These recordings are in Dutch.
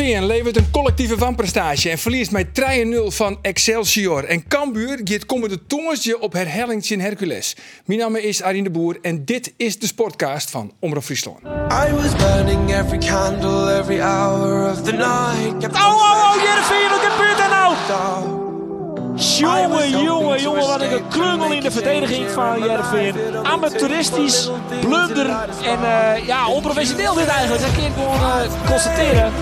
Jereveen levert een collectieve wanprestatie en verliest met 3-0 van Excelsior. En Cambuur gaat komende tongensje op herhellingje in Hercules. Mijn naam is Arjen de Boer en dit is de Sportcast van Omroep Friesland. I was burning every candle, every hour of the night. Oh, oh, oh, Jereveen, wat gebeurt er nou? Jongen, jongen, jongen, wat een klungel in de verdediging van Jereveen. Amateuristisch, blunder en eh, ja, onprofessioneel dit eigenlijk. Dat kun je gewoon eh, constateren.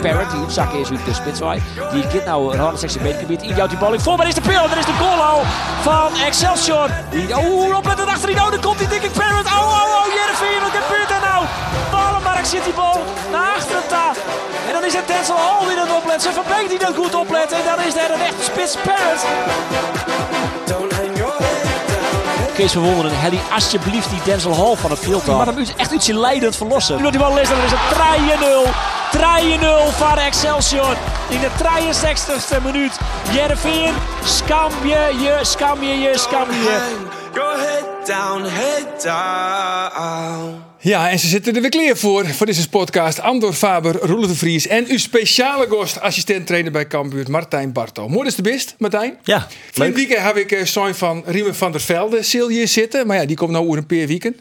Parrot, die zak is uit de spitswaai. Die kent nou een sectie beetgebied. In jouw die bal in voor, maar is de pil. Er is de goal al van Excelsior. Die, oh, opletten achterin. Oh, dan komt die dikke Parrot. Oh, oh, oh, Jereveen, wat gebeurt er nou? Zit die bal naar achteren ta. En dan is het Denzel Hall die dat oplet. Zijn Van Beek die dat goed oplet. En dan is er een echte spits Parrot. Kees van Wonderen, Helly, alsjeblieft die Denzel Hall van het veld. Maar hem is echt iets leidend verlossen. Nu dat die bal is, dan is het 3-0. 3-0 van Excelsior. In de 63ste minuut. Jereveen, skam je, je, skam je, je, skam je. Your head down, head down. Ja, en ze zitten er weer klaar voor, voor deze podcast. Andor Faber, Roelof de Vries en uw speciale gast, assistent-trainer bij Cambuur, Martijn Barto. Mooi is de best, Martijn. Ja, weekend heb ik zo'n van Riemen van der Velde zil hier zitten. Maar ja, die komt nou over een paar weken.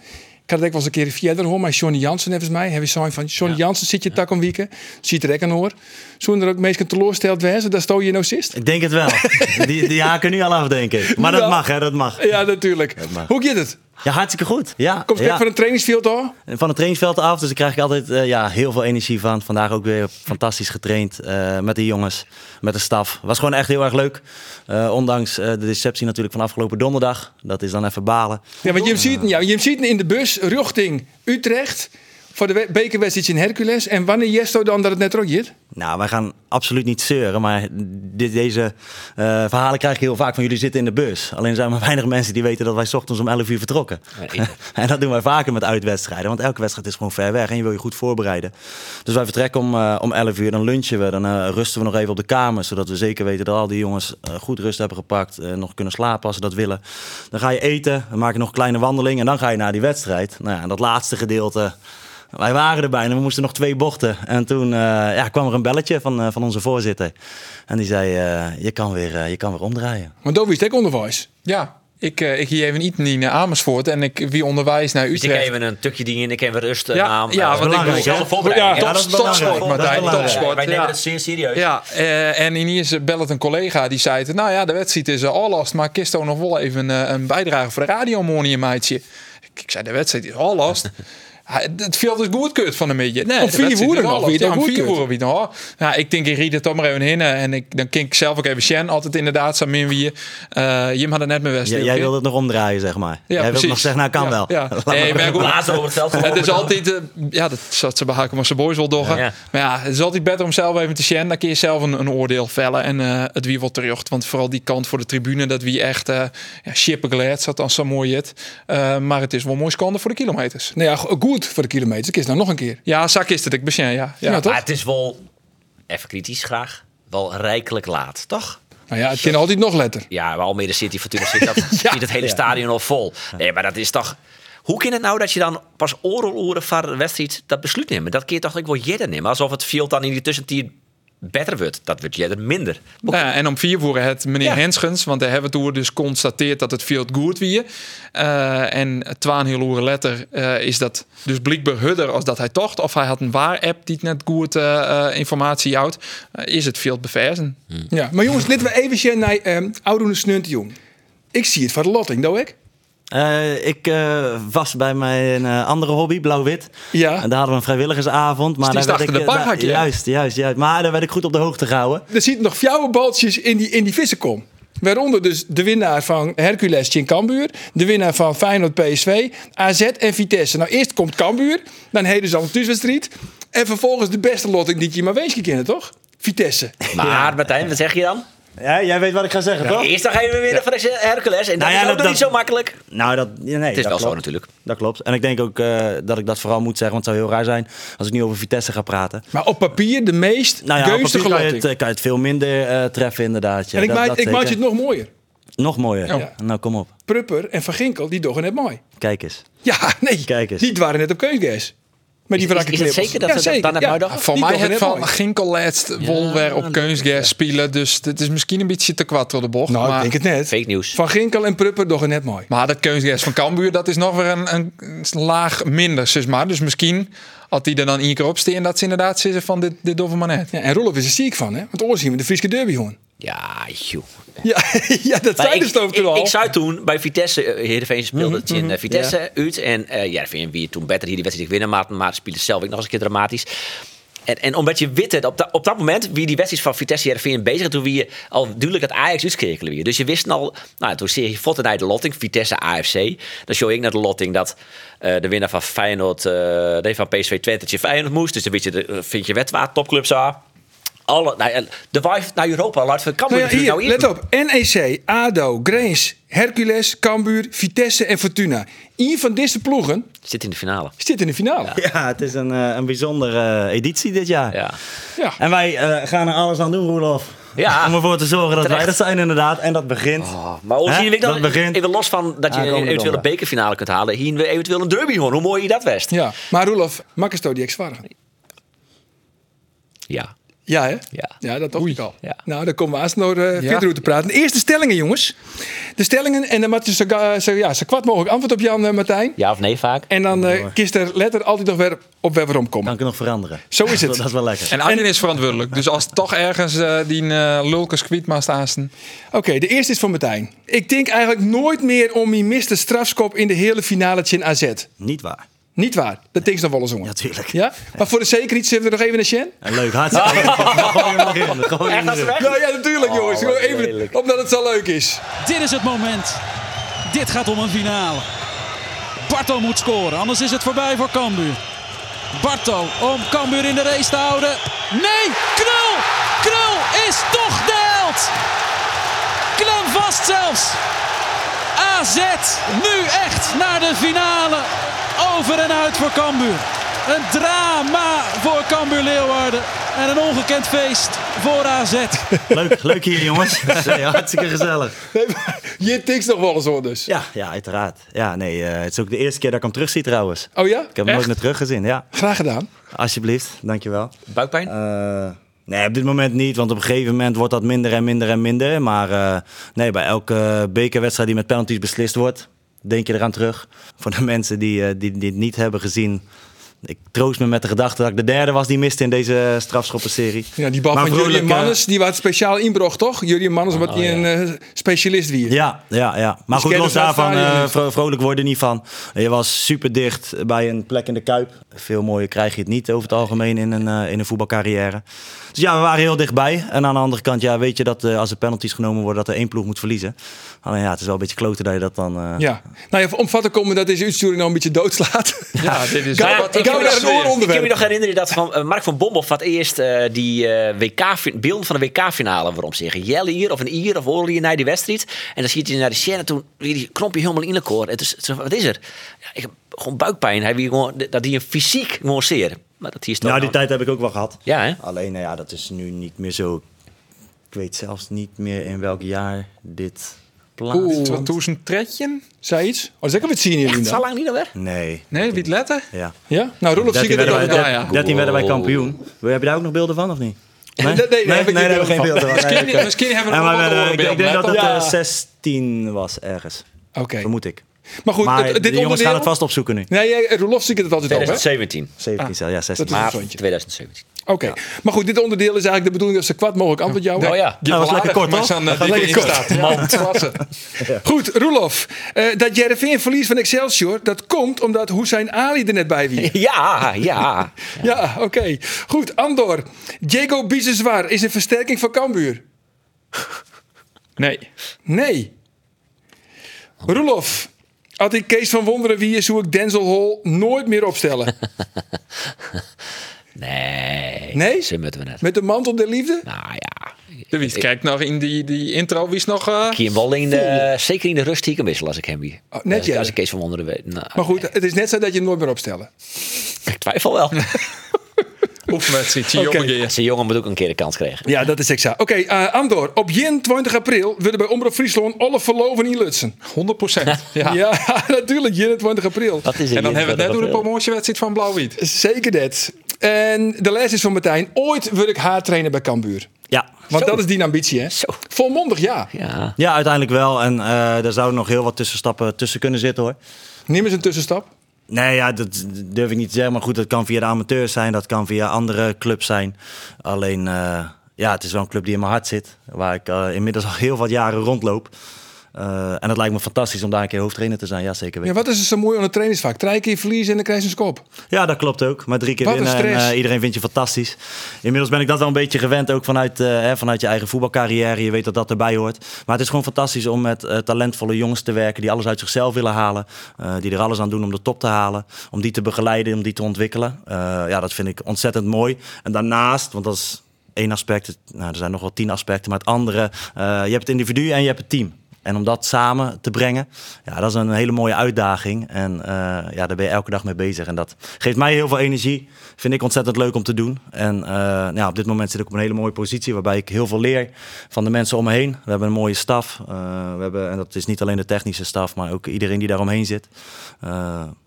Ik had het ook wel eens een keer verder hoor, maar Johnny Jansen volgens mij. Hebben zo'n van Johnny Jansen zit je tak om weken. Ziet er aan hoor. Zullen er ook meestal teleursteld wezen? Dat stel je nou zist? Ik denk het wel. die, die haken nu al af, denk ik. Maar dat Ja. mag, hè, dat mag. Ja, natuurlijk. mag. Hoe gaat het? Ja, hartstikke goed. Ja, Komt het ja. van een trainingsveld hoor? van het trainingsveld af, dus daar krijg ik altijd eh, ja, heel veel energie van. Vandaag ook weer fantastisch getraind eh, met de jongens, met de staf. Was gewoon echt heel erg leuk. Eh, ondanks de deceptie natuurlijk van afgelopen donderdag. Dat is dan even balen. Ja, want je ziet, ja, je ziet in de bus richting Utrecht. Voor de we- bekerwedstrijd in Hercules. En wanneer Jesto dan dat het net ook? Nou, wij gaan absoluut niet zeuren, maar dit, deze eh, verhalen krijg ik heel vaak van jullie zitten in de bus. Alleen zijn er maar weinig mensen die weten dat wij 's ochtends om 11 uur vertrokken. en dat doen wij vaker met uitwedstrijden, want elke wedstrijd is gewoon ver weg en je wil je goed voorbereiden. Dus wij vertrekken om, eh, om 11 uur, dan lunchen we, dan eh, rusten we nog even op de kamer, zodat we zeker weten dat al die jongens goed rust hebben gepakt, eh, nog kunnen slapen als ze dat willen. Dan ga je eten, dan maak je nog een kleine wandeling en dan ga je naar die wedstrijd. Nou ja, en dat laatste gedeelte... Wij waren er bijna, we moesten nog twee bochten. En toen eh, ja, kwam er een belletje van, eh, van onze voorzitter. En die zei, eh, je, kan weer, eh, je kan weer omdraaien. Want Dovi is het ook onderwijs. Ja, ik, eh, ik hier even niet naar Amersfoort en ik wie onderwijs naar Dus ik Utrecht. even een tukje dingen, ik even rusten. Ja, naam, ja, eh, want ik belangrijk, zelf hè? een voorbereiding. Ja, is topsport, is Martijn, topsport. Wij nemen ja. het zeer serieus. Ja, eh, en ineens belt een collega die zei: Nou ja, de wedstrijd is al last, maar Kisto nog wel even eh, een bijdrage voor de radiomonium, meidje. Ik, ik zei: De wedstrijd is al last. Het viel dus goed kut van een beetje. Nee, vier woorden nog, al wie het Ja, goed vier woorden wie nog. Ja, ik denk, ik riet het toch maar even in. En ik, dan kink ik zelf ook even Sjen. Altijd inderdaad, zo min wie. eh Jim had er net mijn J- wedstrijd. jij wilde het nog omdraaien, zeg maar. Ja, jij wilde precies. nog zeggen, nou kan Ja, wel. Ja. Nee, maar goed, over het veld. het is altijd, eh, ja, dat zat ze behaken, maar ze boys wel doggen. Ja, ja. Maar ja, het is altijd beter om zelf even te zien. Dan kun je zelf een, een oordeel vellen en eh, het wie wel terug. Want vooral die kant voor de tribune, dat wie echt eh ja, shippen geleerd zat dan zo mooi het. Eh, maar het is wel mooi skande voor de kilometers. Nou ja, go- goed voor de kilometers. Ik is nou nog een keer. Ja, zak is het, ik besjen, ja. ja. Ja, toch? Maar het is wel, even kritisch graag, wel rijkelijk laat, toch? Nou ja, het kan altijd nog letter. Ja, maar Almere City, Fortuna zit dat, zit het hele stadion al vol. Nee, maar dat is toch... Hoe kan het nou dat je dan pas oren van de wedstrijd dat besluit neemt? Dat je toch ook wel jeder nemen? Alsof het viel dan in die tussentijd beter wordt. Dat wordt jeder minder. Ja, en om vier voeren het meneer Ja. Henschens, want hij hebben toen dus constateerd dat het veel goed wie. Eh en twaalf heel uur later eh, is dat dus blijkbaar hudder als dat hij tocht. Of hij had een waar-app die net goed eh, informatie houdt. is het veel beversen. Ja, maar jongens, laten we even naar um, oude snunt jong. Ik zie het van de lotting, doe ik? Eh, ik eh, was bij mijn eh, andere hobby, blauw-wit. Ja. En daar hadden we een vrijwilligersavond. Maar die daar werd is achter ik, de bar, daar- had je? Juist, juist, juist. Maar daar werd ik goed op de hoogte gehouden. Er zitten nog fjouwe baltjes in die, in die vissenkom. Waaronder dus de winnaar van Hercules in Cambuur. De winnaar van Feyenoord PSV. AZ en Vitesse. Nou, eerst komt Cambuur. Dan heden ze al een. En vervolgens de beste lotting die je maar wezen kennen, toch? Vitesse. Maar Martijn, wat zeg je dan? Ja, jij weet wat ik ga zeggen, toch? Eerst dan ga je weer winnen van Hercules. En dat Nou ja, is ook dat- nog niet dat- zo makkelijk. Nou, dat, nee, Het is dat wel zo natuurlijk. Dat klopt. En ik denk ook eh, dat ik dat vooral moet zeggen, want het zou heel raar zijn als ik nu over Vitesse ga praten. Maar op papier de meest Nou ja, op gunstige papier kan je, het, eh, kan je het veel minder eh, treffen, inderdaad. Ja, En ik, dat, maak, dat ik maak je het nog mooier. nog mooier. Ja. Nou, kom op. Prupper en Van Ginkel, die doen het mooi. Kijk eens. Ja, nee. Kijk eens. Die waren net op keusgas. Maar die Is- is- het zeker dat ze dat dan hebben uitdagen? Voor mij het van. Ginkel laatst wol weer op kunstgas spelen. Dus het is misschien een beetje te kwad door de bocht. Nou, maar, ik denk het net. Fake nieuws. Van Ginkel en Prupper het net mooi. maar dat kunstgas van Cambuur, dat is nog weer een, een, laag minder, zeg maar. Dus misschien, als die er dan één keer op staan, dat ze inderdaad zeggen van dit, dit doen we maar net. Ja, en Rolf is er ziek van, hè? Want oor zien we de Friese derby gewoon. Ja, joh. Ja, ja dat Maar zijn ik, dus ik, toen al. ik zou toen bij Vitesse, eh, Heerenveen speelde het in eh, Vitesse Ja. uit. En eh ja, vind wie toen beter hier die wedstrijd winnen, maar, maar speelde zelf ook nog eens een keer dramatisch. En, en omdat je het, op, dat op dat moment wie die wedstrijd van Vitesse Heerenveen bezig, toen wie je al duidelijk het Ajax uitskrekelen weer. Dus je wist al, nou toen zie je Fotten naar de lotting, Vitesse AFC. Dan show ik naar de lotting dat eh, de winnaar van Feyenoord, eh nee, van PSV Twente, Feyenoord moest. Dus dan weet je, eh, vind je wetwaard, topclubs aan. Alle, nou, de wife naar Europa, laat we kan Nou ja, hier, nou in. let op. NEC, ADO, Grains, Hercules, Cambuur, Vitesse en Fortuna. Eén van deze ploegen Zit in de finale. zit in de finale. Ja, het is een, eh, een bijzondere eh, editie dit jaar. Ja. Ja. En wij eh, gaan er alles aan doen, Roelof. Ja. Om ervoor te zorgen dat Terecht. wij dat zijn, inderdaad. En dat begint. Oh, maar hoe Hè? zie je dan, Dat begint. even los van dat je een eventueel een bekerfinale kunt halen, hier we eventueel een derby gewoon. Hoe mooi je dat west? Ja, maar Roelof, Makkesto die ex-vargen. Ja. Ja, hè? Ja. Ja, dat dacht ik al. Ja. Nou, daar komen we nog eh verder over te praten. De eerste stellingen, jongens. De stellingen, en dan moet je zo, zo, ja, zo kwart mogelijk antwoord op Jan, eh, Martijn. Ja of nee vaak? En dan eh kiest er letter altijd nog weer op waar we Kan komen. ik het nog veranderen. Zo is het. Dat is wel lekker. En Arjen is verantwoordelijk. Dus als toch ergens eh, die uh, lulkes kwiet maar staan. Oké, de eerste is van Martijn. Ik denk eigenlijk nooit meer om die miste strafskop in de hele finale in AZ. Niet waar. Niet waar. Dat denk ik nog wel eens, jongen. Ja, tuurlijk. Ja? Maar voor de zekerheid zullen we er nog even een Sjen? En leuk, is Ja, ja, natuurlijk, jongens. Gewoon even, omdat het zo leuk is. Dit is het moment. Dit gaat om een finale. Barto moet scoren, anders is het voorbij voor Cambuur. Barto om Cambuur in de race te houden. Nee, Knul! Knul is toch de held! Klem vast zelfs. AZ nu echt naar de finale. Over en uit voor Cambuur. Een drama voor Cambuur Leeuwarden. En een ongekend feest voor AZ. Leuk, leuk hier, jongens. Ja, hartstikke gezellig. Nee, Je tikt nog wel eens hoor, dus. Ja, ja uiteraard. Ja, nee, eh, het is ook de eerste keer dat ik hem terugzie trouwens. Oh ja? Ik heb hem nooit meer teruggezien. Ja, Graag gedaan. alsjeblieft. Dankjewel. Buikpijn? Eh, nee, op dit moment niet, want op een gegeven moment wordt dat minder en minder en minder. Maar eh, nee, bij elke bekerwedstrijd die met penalties beslist wordt, denk je eraan terug. Voor de mensen die, eh, die, het niet hebben gezien. Ik troost me met de gedachte dat ik de derde was die miste in deze strafschoppenserie. Ja, die bal Maar van vrolijk, eh, Mannes, die was speciaal inbrog, toch? Julian Mannes, wat die een eh, specialist wie. Ja, ja, ja. Maar goed, kennen los daarvan, eh, vro- vrolijk worden niet van. Je was super dicht bij een plek in de Kuip. Veel mooier krijg je het niet over het algemeen in een, eh, in een voetbalcarrière. Dus ja, we waren heel dichtbij. En aan de andere kant, ja, weet je dat eh, als er penalties genomen worden, dat er één ploeg moet verliezen. Alleen ja, het is wel een beetje kloten dat je dat dan... eh, Ja. Nou ja, om vat te komen dat deze uitsturing nou een beetje doodslaat. Ja, dit is Ja, wat ik, kan me nog- een ooronderwerp. ik kan me nog herinneren dat van, eh, Mark van Bommel voor het eerst eh, die eh, WK, beelden van de WK-finale waarom zeggen. Jelle hier of een Ier of hier naar die wedstrijd. En dan ziet hij naar de scène toen weer die helemaal in de koor. En dus, wat is er? Ja, ik heb gewoon buikpijn. Hij wie gewoon, dat hij een fysiek gewoon zeer. Maar dat hier is toch Nou, die nou- tijd heb ik ook wel gehad. Ja, hè? Alleen, nou ja, dat is nu niet meer zo... Ik weet zelfs niet meer in welk jaar dit plaats. zei zoiets. Oh, zeker iets. zien jullie dan? Zo lang niet weg? Nee. Nee, wie het letter? Ja. ja. Nou, Roelof zie je dan. 13 werden wij kampioen. Heb je daar ook nog beelden van of niet? Nee, nee, nee, nee, hebben geen beelden van. Misschien, hebben we nog Ik denk dat het 16 eh, was ergens. Oké. Vermoed ik. Maar goed, dit jongens gaan het vast opzoeken nu. Nee, eh, Roelof zie ik het altijd op, hè? 2017. 17, ah, ja, 16. 2017. Oké, maar goed, dit onderdeel is eigenlijk de bedoeling dat ze kwad mogelijk antwoord jou. Oh ja, je was lekker kort, maar uh, lekker kort. Goed, Roelof, uh, dat Jereveen verlies van Excelsior, dat komt omdat Hussein Ali er net bij wie. Ja, ja. ja, oké. Goed, Andor, Diego Biseswar is een versterking van Cambuur. Nee. Nee. Roelof, had ik Kees van Wonderen wie is, hoe ik Denzel Hall nooit meer opstellen. Nee. Nee? Zo moeten we net. Met de mantel der liefde? Nou ja, De Wies kijkt nog in die, die intro, wie is nog... eh, Kiem wel in de, zeker in de rust hier kan wisselen als ik hem wie. Oh, net jij. als ik Kees van Wonderen weet. Nou, Maar goed, het is net zo dat je hem nooit meer opstellen. ik twijfel wel. oefenwedstrijd. Oké. Jongen, keer. Zijn jongen moet ook een keer de kans krijgen. Ja, dat is exact. Oké, eh, Andor. Op 21 april willen bij Omroep Friesland alle verloven in Lutsen. 100 procent. Ja. Ja, natuurlijk. 21 april. Dat is En dan hebben we het net door de promotiewedstrijd van Blauw-Wit. Zeker dat. En de les is van Martijn. Ooit wil ik haar trainen bij Cambuur. Ja. Want dat is die ambitie, hè? Zo. Volmondig, ja. Ja. ja, uiteindelijk wel. En eh daar zouden nog heel wat tussenstappen tussen kunnen zitten hoor. Neem eens een tussenstap. Nee, ja, dat durf ik niet te zeggen. Maar goed, dat kan via de amateurs zijn. Dat kan via andere clubs zijn. Alleen, eh, ja, het is wel een club die in mijn hart zit. Waar ik eh, inmiddels al heel wat jaren rondloop. Eh, en het lijkt me fantastisch om daar een keer hoofdtrainer te zijn. Ja, zeker Ja, weten. wat is er zo mooi aan het trainingsvak? Drie keer verliezen en dan krijg je een skop. Ja, dat klopt ook. Maar drie keer Wat winnen en eh, iedereen vindt je fantastisch. Inmiddels ben ik dat wel een beetje gewend, ook vanuit, eh, hè, vanuit je eigen voetbalcarrière. Je weet dat dat erbij hoort. Maar het is gewoon fantastisch om met talentvolle jongens te werken die alles uit zichzelf willen halen. die er alles aan doen om de top te halen. Om die te begeleiden, om die te ontwikkelen. Ja, dat vind ik ontzettend mooi. En daarnaast, want dat is één aspect. Nou, er zijn nog wel tien aspecten. Maar het andere, je hebt het individu en je hebt het team. En om dat samen te brengen, ja, dat is een hele mooie uitdaging. En eh, ja, daar ben je elke dag mee bezig. En dat geeft mij heel veel energie. Vind ik ontzettend leuk om te doen. En eh, nou ja, op dit moment zit ik op een hele mooie positie waarbij ik heel veel leer van de mensen om me heen. We hebben een mooie staf. Eh, we hebben, en dat is niet alleen de technische staf, maar ook iedereen die daaromheen zit.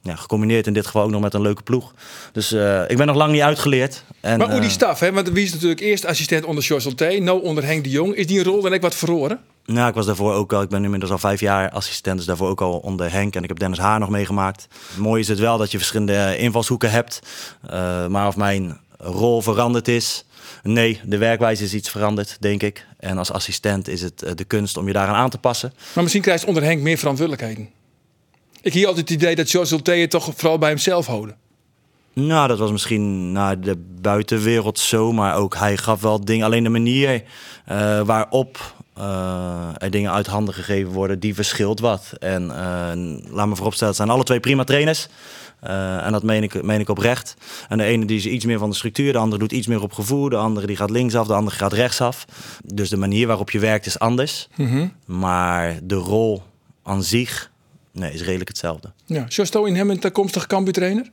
Ja, gecombineerd in dit geval ook nog met een leuke ploeg. Dus ik ben nog lang niet uitgeleerd. En, Maar hoe die staf, hè? Want wie is natuurlijk eerst assistent onder George Solté, nou onder Henk de Jong. Is die een rol dan ik wat verloren? Nou, ik was daarvoor ook al, ik ben inmiddels al vijf jaar assistent, dus daarvoor ook al onder Henk. En ik heb Dennis Haar nog meegemaakt. Mooi is het wel dat je verschillende eh, invalshoeken hebt. Eh, maar of mijn rol veranderd is, nee, de werkwijze is iets veranderd, denk ik. En als assistent is het eh, de kunst om je daaraan aan te passen. Maar misschien krijgt onder Henk meer verantwoordelijkheden. Ik hier altijd het idee dat George het toch vooral bij hemzelf houden. Nou, dat was misschien naar de buitenwereld zo, maar ook hij gaf wel dingen. Alleen de manier waarop eh, er dingen uit handen gegeven worden, die verschilt wat. En eh, laat me vooropstellen, het zijn alle twee prima trainers. Eh, en dat meen ik, meen ik oprecht. En de ene die is iets meer van de structuur, de andere doet iets meer op gevoel, de andere die gaat linksaf, de andere gaat rechtsaf. Dus de manier waarop je werkt is anders. Maar de rol aan zich nee, is redelijk hetzelfde. Ja. George Sto in hem een toekomstig Cambuur trainer?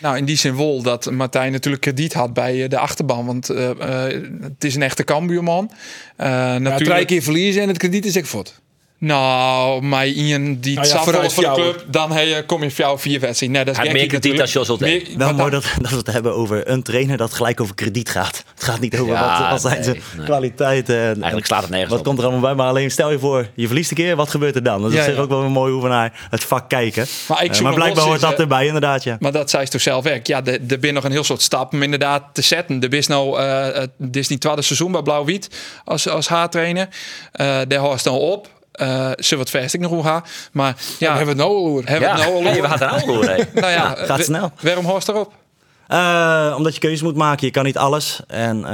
Nou, in die zin wel dat Martijn natuurlijk krediet had bij eh, de achterban. Want eh, eh, het is een echte Cambuurman. Ja, natuurlijk, drie keer verliezen en het krediet is ik voort. Nou, maar Ian die Nou ja, vooruit voor de jou. club, dan heb je, kom je voor jou vier wedstrijden. Nee, dat is meer krediet natuurlijk. dan Jos dan- dat, dat we het hebben over een trainer dat gelijk over krediet gaat. Het gaat niet over Ja, wat, wat zijn nee, zijn nee. kwaliteiten. en- Eigenlijk slaat het nergens Wat op. komt er allemaal bij? Maar alleen stel je voor, je verliest een keer, wat gebeurt er dan? Dat is Ja, ook wel een mooi hoe we naar het vak kijken. Maar ik Eh, maar blijkbaar hoort dat eh, erbij, inderdaad. Ja. Maar dat zei ze toch zelf ook. Ja, er ben nog een heel soort stap om inderdaad te zetten. Er is nou, eh, het is niet tweede seizoen bij Blauw-Wit als, als haartrainer. Eh daar hoort nou op. Eh ze wat vast ik nog hoe haar. Maar ja, Dan hebben we het nou al over. hebben we het nou al hey, we het nou al door. hè. Nou ja, gaat we- snel. Waarom hoort erop? Eh, omdat je keuzes moet maken. Je kan niet alles. En eh,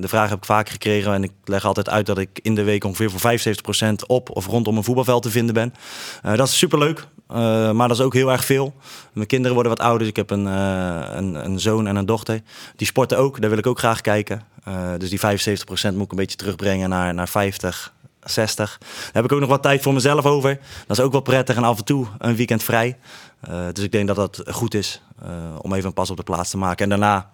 de vraag heb ik vaak gekregen. En ik leg altijd uit dat ik in de week ongeveer voor 75% op of rondom een voetbalveld te vinden ben. Eh, dat is superleuk. eh, maar dat is ook heel erg veel. Mijn kinderen worden wat ouder. dus Ik heb een, eh, een, een zoon en een dochter. Die sporten ook. Daar wil ik ook graag kijken. Eh, dus die 75% moet ik een beetje terugbrengen naar, naar 50. 60. Daar heb ik ook nog wat tijd voor mezelf over. Dat is ook wel prettig en af en toe een weekend vrij. Eh, dus ik denk dat dat goed is eh, om even een pas op de plaats te maken. En daarna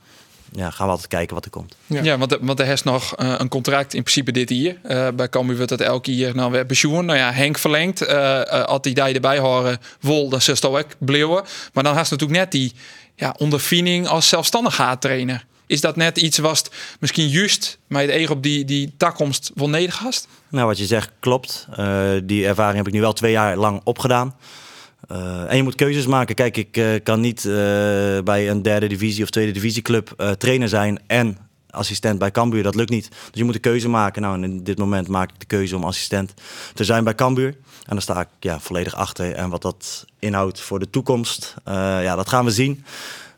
ja, gaan we altijd kijken wat er komt. Ja. Ja, want, want er is nog eh, een contract in principe dit hier. Eh, bij Cambuur wordt dat elke jaar nou weer pensioen. Nou ja, Henk verlengt. als die daar erbij horen, wol, dan ook bleeuwen. Maar dan haast natuurlijk net die ja, ondervinding als zelfstandig haattrainer. Is dat net iets wat misschien juist met het oog op die, die takkomst wel hast? Nou, wat je zegt klopt. Eh, die ervaring heb ik nu wel twee jaar lang opgedaan. Eh, en je moet keuzes maken. Kijk, ik eh, kan niet bij een derde divisie of tweede divisieclub trainer zijn en assistent bij Cambuur. Dat lukt niet. Dus je moet een keuze maken. Nou, en in dit moment maak ik de keuze om assistent te zijn bij Cambuur. En daar sta ik ja, volledig achter. En wat dat inhoudt voor de toekomst, ja, dat gaan we zien.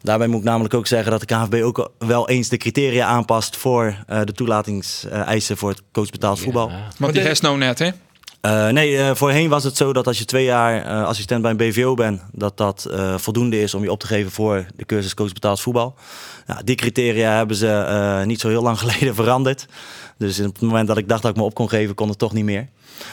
Daarbij moet ik namelijk ook zeggen dat de KNVB ook wel eens de criteria aanpast voor eh, de toelatingseisen voor het coachbetaald voetbal. Want Maar die heeft nou net, hè? Eh, nee, eh, voorheen was het zo dat als je twee jaar eh, assistent bij een BVO bent, dat dat eh, voldoende is om je op te geven voor de cursus coach betaald voetbal. Ja, die criteria hebben ze eh, niet zo heel lang geleden veranderd. Dus op het moment dat ik dacht dat ik me op kon geven, kon het toch niet meer.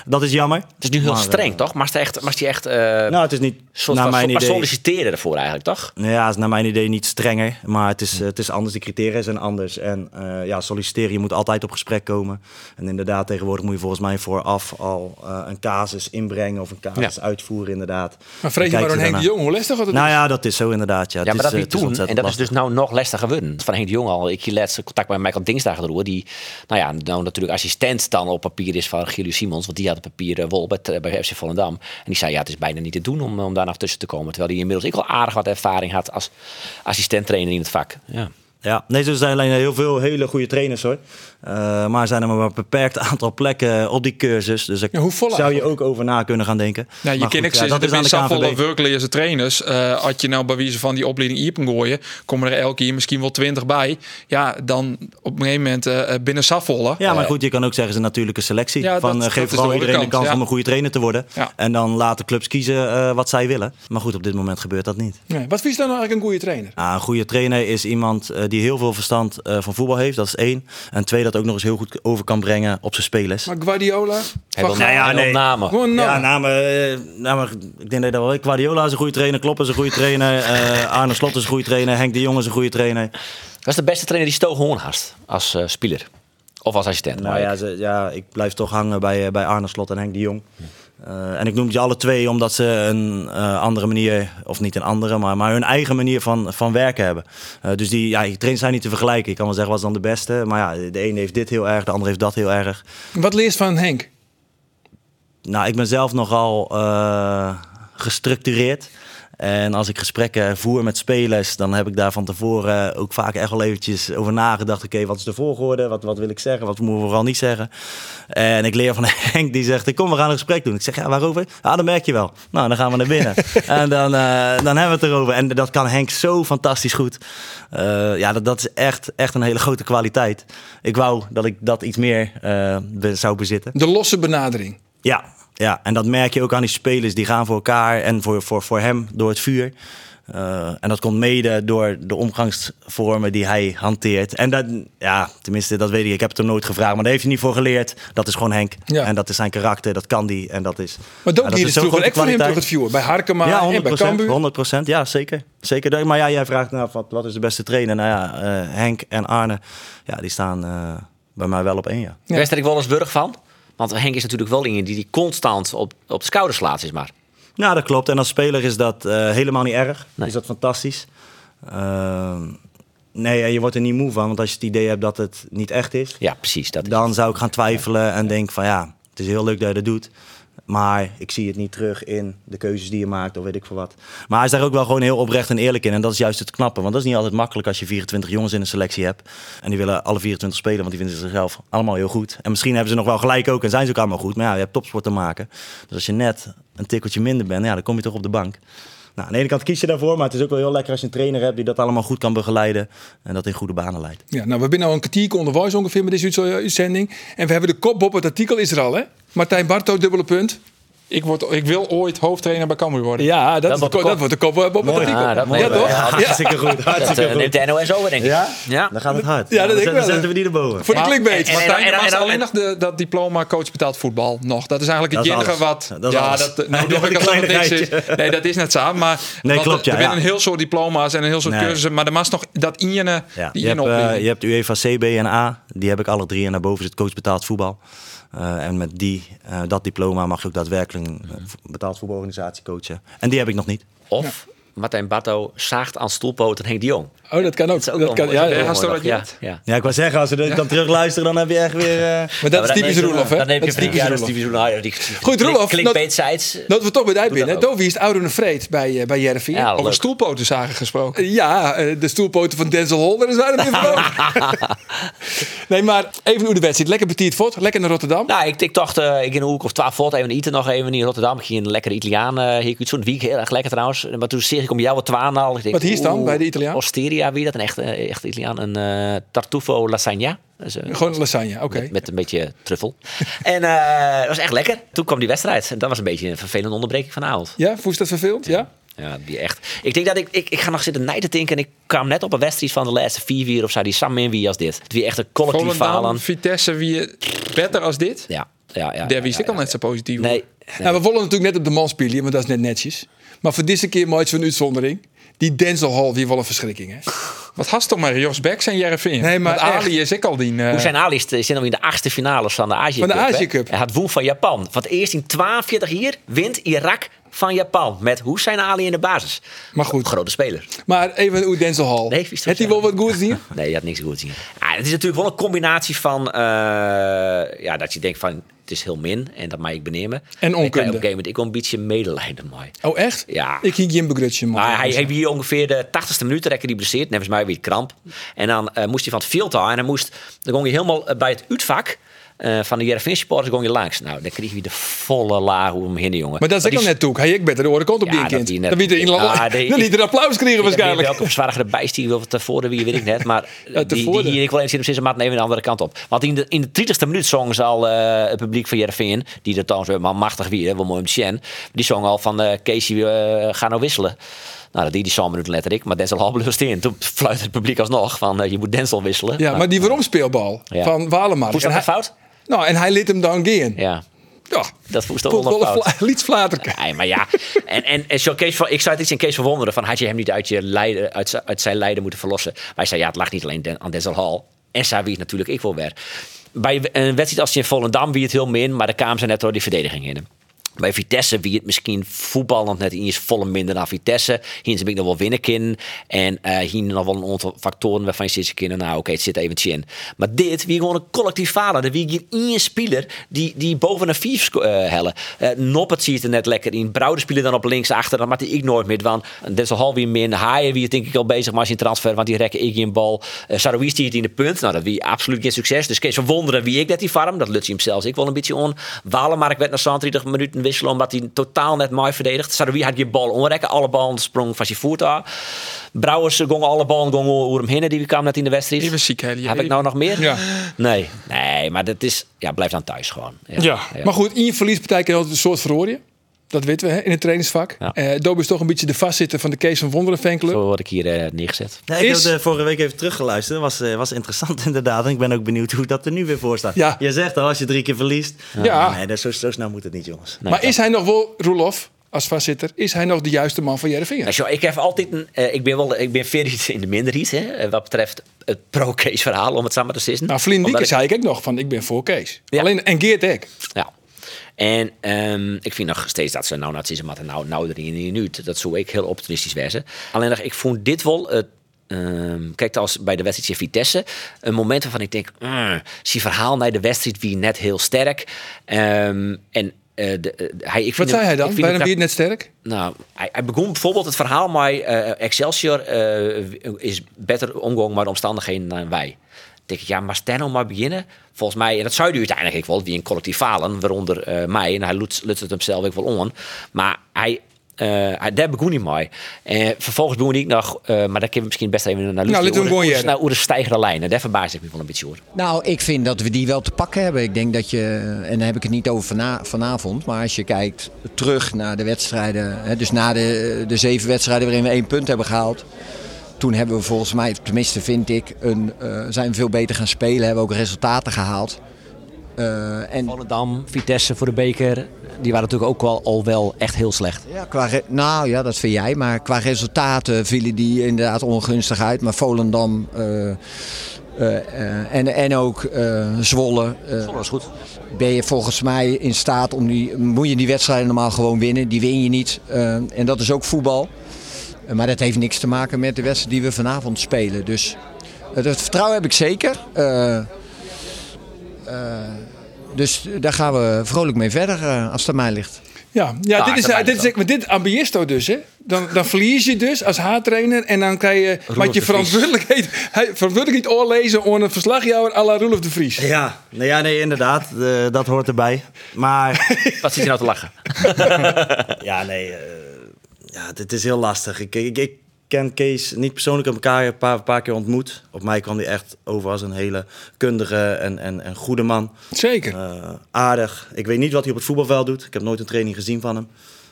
Dat is jammer. Het is nu heel Maar, streng, eh, toch? Maar hij echt, maar die echt eh Nou, het is niet soort naar mijn idee. solliciteren ervoor eigenlijk, toch? Ja, is naar mijn idee niet strenger, maar het is, eh, het is anders. De criteria zijn anders. En eh, ja, solliciteren, je moet altijd op gesprek komen. En inderdaad, tegenwoordig moet je volgens mij vooraf al eh, een casus inbrengen of een casus uitvoeren, inderdaad. Maar vrees je maar aan ze Henk de. Jong, hoe lastig had het Nou is? ja, dat is zo inderdaad. Ja, Ja, maar dat is, niet eh, is toen. En dat is dus nou nog lastiger geworden. Van Henk de Jong al. Ik je laatst contact met Michael Dingsdag erdoor. Die, nou ja, nou natuurlijk assistent dan op papier is van Gilles Simons. Die had het papier eh, wol bij, bij FC Volendam. En die zei, ja, het is bijna niet te doen om, om daar nog tussen te komen. Terwijl hij inmiddels ik al aardig wat ervaring had als assistent-trainer in het vak. Ja. Ja, nee, er zijn alleen heel veel hele goede trainers hoor. Eh, maar er zijn er maar een beperkt aantal plekken op die cursus. Dus daar Ja, hoe vol zou je ook over na kunnen gaan denken. Nou, je Maar kan goed, ik ja, dat is aan de volle werkleerse trainers. eh als je nou bij wijze van die opleiding Iepen gooien, komen er elke keer misschien wel twintig bij. Ja, dan op een gegeven moment eh, binnen Safvolle. Ja, maar goed, je kan ook zeggen, een natuurlijke selectie. Ja, van, dat- eh, dat geef vooral iedereen de kans ja. om een goede trainer te worden. Ja. En dan laten clubs kiezen eh, wat zij willen. Maar goed, op dit moment gebeurt dat niet. Nee, wat vind je dan nou eigenlijk een goede trainer? Nou, een goede trainer is iemand eh, die heel veel verstand eh, van voetbal heeft. Dat is één. En twee, dat ook nog eens heel goed over kan brengen op zijn spelers. Maar Guardiola? Hij wil, Van Gaal? ja, nee. namen. Gewoon nou. Ja, namen, eh, namen, ik denk dat wel. Guardiola is een goede trainer, Klopp is een goede trainer, eh, Arne Slot is een goede trainer, Henk de Jong is een goede trainer. Dat is de beste trainer die Sto Hoorn had als eh, speler. Of als assistent. Nou ja, ik- ze, ja, ik blijf toch hangen bij, bij Arne Slot en Henk de Jong. Eh, en ik noem ze alle twee omdat ze een eh, andere manier, of niet een andere, maar, maar hun eigen manier van, van werken hebben. Eh, dus die, ja, die trainers zijn niet te vergelijken. Ik kan wel zeggen wat is dan de beste. Maar ja, de ene heeft dit heel erg, de andere heeft dat heel erg. Wat leest van Henk? Nou, ik ben zelf nogal gestructureerd. En als ik gesprekken voer met spelers, dan heb ik daar van tevoren ook vaak echt wel eventjes over nagedacht. Oké, wat is de volgorde? Wat, wat wil ik zeggen? Wat moeten we vooral niet zeggen? En ik leer van Henk, die zegt, kom, we gaan een gesprek doen. Ik zeg, ja, waarover? Ja, dat merk je wel. Nou, dan gaan we naar binnen. en dan, eh, dan hebben we het erover. En dat kan Henk zo fantastisch goed. Eh, ja, dat, dat is echt, echt een hele grote kwaliteit. Ik wou dat ik dat iets meer eh, zou bezitten. De losse benadering. Ja, ja, en dat merk je ook aan die spelers. Die gaan voor elkaar en voor, voor, voor hem door het vuur. Eh, en dat komt mede door de omgangsvormen die hij hanteert. En dat, ja, tenminste, dat weet ik. Ik heb het hem nooit gevraagd, maar daar heeft hij niet voor geleerd. Dat is gewoon Henk. Ja. En dat is zijn karakter, dat kan die. En dat is. Maar dat hier is vroeger grote ook voor hem toch het vuur. Bij Harkema Ja, en 100 bij Cambuur. 100% Ja, zeker. zeker. Maar ja, jij vraagt nou, wat, wat is de beste trainer? Nou ja, eh, Henk en Arne, ja, die staan eh, bij mij wel op één, ja. Ja. Er ik wel eens burg van. Want Henk is natuurlijk wel iemand die, die constant op, op de schouders slaat, is maar. Ja, dat klopt. En als speler is dat eh, helemaal niet erg. Nee. Is dat fantastisch. Ehm, nee, je wordt er niet moe van. Want als je het idee hebt dat het niet echt is... Ja, precies. Dat is dan zou ik gaan twijfelen en denk van ja, het is heel leuk dat je dat doet. Maar ik zie het niet terug in de keuzes die je maakt of weet ik veel wat. Maar hij is daar ook wel gewoon heel oprecht en eerlijk in. En dat is juist het knappe. Want dat is niet altijd makkelijk als je 24 jongens in een selectie hebt. En die willen alle 24 spelen, want die vinden zichzelf allemaal heel goed. En misschien hebben ze nog wel gelijk ook en zijn ze ook allemaal goed. Maar ja, je hebt topsport te maken. Dus als je net een tikkeltje minder bent, ja, dan kom je toch op de bank. Nou, aan de ene kant kies je daarvoor, maar het is ook wel heel lekker als je een trainer hebt die dat allemaal goed kan begeleiden. En dat in goede banen leidt. Ja, nou, we zijn nou een kwartier onderwijs ongeveer met deze uitzending. En we hebben de kop op het artikel is er al, hè? Martijn Barto, dubbele punt. Ik, word, ik wil ooit hoofdtrainer bij Cambuur worden. Ja, dat, is wordt de, de ko- kop. dat wordt de kop op het artikel. Dat ja, toch? ja, Ja, Hartstikke goed, Dat hartstikke eh, goed. neemt de NOS over, denk ik. Ja? Ja. Dan gaat het hard. Ja, dat denk ik dan zetten we die erboven. Voor de Maar- clickbait. en- en- Martijn, en- er was en- alleen nog de, dat diploma coach betaald voetbal nog. Dat is eigenlijk het Dat enige wat... Dat is ja, dat, Nee, nou, dat doe ik is dat niks. Nee, dat is net zo. Maar Nee, want klopt, ja, Er zijn een heel soort diploma's en een heel soort cursussen. Maar er was nog dat ene, Ja. die Je, hebt, ene eh, je hebt UEFA C, B en A. Die heb ik alle drie. En daarboven zit coach betaald voetbal. Eh, en met die, eh, dat diploma mag je ook daadwerkelijk een eh, vo- betaald voetbalorganisatie coachen. En die heb ik nog niet. Of Martijn Barto zaagt aan stoelpoten Henk de Jong. Oh, dat kan ook. Dat is ook Dat kan, ja, is ja. dat? Ja, ja. Ja, ik wou zeggen, als we dan terug luisteren, dan heb je echt weer... eh, Maar dat is typisch Roelof, hè? Dan neem Dat je is ja, dat is typisch Roelof. Ja, die- Goed, Roelof, Klinkt dat- beetsides. Dat we toch bij die binnen. Dovi is het oude vreed bij, eh, bij Jervie. Ja, Over leuk. stoelpotenzagen gesproken. Ja, eh, de stoelpoten van Denzel daar zijn we weer van. nee, maar even hoe de wedstrijd. Lekker betiert fort, lekker naar Rotterdam. Nou, ik, ik dacht, eh, ik in een hoek of twaalf volt even eten nog even in Rotterdam. Ik ging een lekkere Italiaan, eh hier zo'n week heel erg lekker trouwens. Maar toen zeg ik om jou wat denk, Wat hier oeh, bij de Italiaan? Osteria Puglia, wie dat? Een echt, eh, echt Italiaan. Een eh, tartufo lasagna. Dus, eh, Gewoon lasagne, oké. met, met een beetje truffel. en eh, het was echt lekker. Toen kwam die wedstrijd. En dat was een beetje een vervelende onderbreking van de avond. Ja, voel je dat verveeld? Ja? Ja, die echt. Ik denk dat ik, ik, ik ga nog zitten nijden denken. En ik kwam net op een wedstrijd van de laatste vier weer of zo. Die samen in wie als dit. Wie echt een collectief falen. Vitesse, wie beter als dit? Ja, ja, ja. Daar ja, wist ik ja, al net zo positief Nee. Nou, we willen natuurlijk net op de man spelen, want dat is net netjes. Maar voor deze keer maakt zo'n uitzondering. Die Denzel Hall, die wel een verschrikking, hè? Wat hast toch maar Jos Beck en Jereveen? Nee, maar Want Ali echt. is ik al die... eh, Hoe zijn Ali zit nog in de achtste finales van de Azië Van de Cup? Azië Cup. Hij had woen van Japan. Het eerst in 42 jaar wint Irak van Japan. Met Hussein Ali in de basis. Maar goed. Grote speler. Maar even hoe Denzel Hall. Nee, hij wel wat goed zien? Nee, je had niks goed zien. Ah, het is natuurlijk wel een combinatie van... eh, ja, dat je denkt van... Het is heel min en dat mag ik benemen. En Ik, op een onkunde. gegeven moment ik wil een beetje medelijden mee. Oh, echt? Ja. Ik ging Jim begrutsen, man. Maar hij heeft hier ongeveer de 80ste minuut rekken die blesseerd. Nevens mij weer kramp. En dan eh, moest hij van het veld aan. En dan moest dan ging hij helemaal eh, bij het uitvak eh, van de Jereveen supporters ging je langs. Nou, dan kreeg hij de volle laag om hem heen, jongen. Maar dat is ik die net toe. Hij ik beter de oren op die kind. die net- Dan wie die- liet er applaus krijgen waarschijnlijk. Welke verzwaardige bijstier wil het tevoren wie weet ik net. Maar Ja, die, die ik wel eens in de maat even de andere kant op. Want in de, in de 30ste minuut zongen ze al eh, het publiek van Jereveen. Die er trouwens weer maar machtig weer, wel mooi om. Die zong al van eh Casey, eh, ga nou wisselen. Nou, dat deed die zo'n minuut letterlijk. Maar Denzel Hall blust in. Toen fluit het publiek alsnog van eh, je moet Denzel wisselen. Ja, maar die waarom-speelbal Ja. van Walemark. Hoe is dat nou hij- fout? Nou, en hij liet hem dan gaan. Ja, Ja, dat voelt toch wel liet flater. Nee, maar ja. En, en, en zo Kees van, ik zou het iets in Kees verwonderen. Van, had je hem niet uit, je lijden, uit, uit zijn lijden moeten verlossen? Wij zeiden, ja, het lag niet alleen aan Denzel Hall. En het natuurlijk ik wel weer. Bij een wedstrijd als je in Volendam wie het heel min. Maar de kwamen ze net door die verdediging in. Bij Vitesse, wie het misschien voetballend net iets volle minder dan Vitesse. Hier heb ik nog wel winnen. En eh, hier nog wel een aantal factoren waarvan je zit kunnen. Nou, oké, het zit even in. Maar dit, wie gewoon een collectief falen. Er wie één speler die, die boven een vier eh, hellen. Eh Noppert ziet er net lekker in. Brouwer speler dan op links achter. Dan maakt hij ik nooit meer. Want dat is al min. Haaien wie het denk ik al bezig maar je een transfer. Want die rekken ik in bal. Uh, Saroui stiert in de punt. Nou, dat wie absoluut geen succes. Dus Kees verwonderen wie ik dat die farm. Dat lukt hij hem zelfs ik wel een beetje on. Walemark werd na 30 minuten wisselen omdat hij totaal net mooi verdedigt. Saroui had je bal onrekken. Alle ballen sprong van zijn voet af. Brouwers gongen alle ballen gongen over hem heen. Die kwam net in de wedstrijd. Even ziek, Helly. Heb ik nou nog meer? Ja. Nee, nee, maar dat is, ja, blijf dan thuis gewoon. Ja. Maar goed, in je verliespartij kan je altijd een soort verhoren. Dat weten we hè, in het trainingsvak. Ja. Eh Dobe is toch een beetje de vastzitten van de Kees van Wonderen fanclub. Zo word ik hier eh, neergezet. Nee, ik Is- heb de vorige week even teruggeluisterd. was, eh, was interessant inderdaad. En ik ben ook benieuwd hoe dat er nu weer voor staat. Ja. Je zegt al, als je drie keer verliest. Ja. Nee, dat, zo, zo snel moet het niet, jongens. Nee, maar dat- is hij nog wel, Roelof, als vastzitter, is hij nog de juiste man van Jereveen? Nou, zo, ik heb altijd een, ik ben wel, ik ben ver iets in de minderheid, hè, wat betreft het pro-case verhaal, om het samen te sissen. Nou, ik- zei ik ook nog van, ik ben voor Kees. Ja. Alleen, en Geert ook. Ja. En ehm, ik vind nog steeds dat ze nou naar het maar nou, nou erin in nu. Dat zou ik heel optimistisch wezen. Alleen nog, ik vond dit wel. het ehm, kijk, als bij de wedstrijd Vitesse. Een moment waarvan ik denk. Mm, zie verhaal naar de wedstrijd wie net heel sterk. Ehm, en eh, de, eh, hij, ik Wat zei hem- hij dan? Waarom weer net sterk? nou, hij, hij begon bijvoorbeeld het verhaal met eh, Excelsior is beter omgang met de omstandigheden dan wij. Denk ik, ja, maar Steno maar beginnen. Volgens mij, en dat zou hij uiteindelijk ook wel, wie een collectief falen, waaronder eh, mij. En hij lutst lutst het hem zelf ook wel on. Maar hij, eh, hij daar begon hij mee. En vervolgens begon ik nog, eh, maar daar kunnen we misschien best even naar Nou, gewoon jaren. naar hoe de stijgende lijnen. Daar verbaas ik me wel een beetje over. Nou, ik vind dat we die wel te pakken hebben. Ik denk dat je, en dan heb ik het niet over vana- vanavond, maar als je kijkt terug naar de wedstrijden, hè, dus na de, de zeven wedstrijden waarin we één punt hebben gehaald. Toen hebben we volgens mij, tenminste vind ik, een, eh, zijn we veel beter gaan spelen, hebben we ook resultaten gehaald. Eh, en Volendam, Vitesse voor de beker. Die waren natuurlijk ook wel, al wel echt heel slecht. Ja, qua nou ja, dat vind jij. Maar qua resultaten vielen die inderdaad ongunstig uit. Maar Volendam eh, en, en ook Zwolle. Dat was goed. ben je volgens mij in staat om die. Moet je die wedstrijden normaal gewoon winnen. Die win je niet. En dat is ook voetbal. Eh, maar dat heeft niks te maken met de wedstrijd die we vanavond spelen. Dus eh, dat vertrouwen heb ik zeker. Eh, eh, dus daar gaan we vrolijk mee verder eh, als het aan mij ligt. Ja, ja Ah, dit, is, dit, is, maar dit ambieert toch dus, hè? Dan, dan verlies je dus als haartrainer en dan krijg je met je verantwoordelijkheid, hij- verantwoordelijkheid oorlezen aan een verslagjouwer à la Roelof de Vries. Ja, nee, ja, nee inderdaad. eh, dat hoort erbij. Maar Wat zit je nou te lachen? ja, nee. Eh, ja, dit is heel lastig. Ik, ik, ik, ken Kees niet persoonlijk op elkaar een paar, een paar keer ontmoet. Op mij kwam hij echt over als een hele kundige en, en, en goede man. Zeker. Eh, aardig. Ik weet niet wat hij op het voetbalveld doet. Ik heb nooit een training gezien van hem.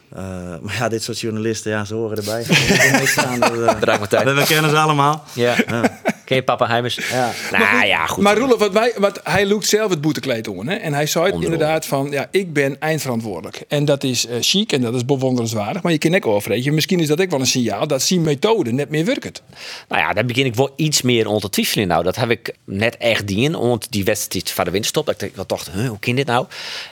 Eh, maar ja, dit soort journalisten, ja, ze horen erbij. Bedankt Martijn. we, we kennen ze allemaal. Ja. Ken je papa Heimers? Ja. Nou ja, goed. Maar Roelof, wat wij, wat, hij loekt zelf het boetekleed om. Hè? En hij zei het inderdaad van, ja, ik ben eindverantwoordelijk. En dat is eh, chic en dat is bewonderenswaardig. Maar je kan ook je, misschien is dat ook wel een signaal dat zijn methode net meer werkt. Nou ja, daar begin ik wel iets meer onder te twijfelen. Nou, dat heb ik net echt dien. Want die wedstrijd van de winterstop. Dat ik wel dacht, huh, hoe kan dit nou?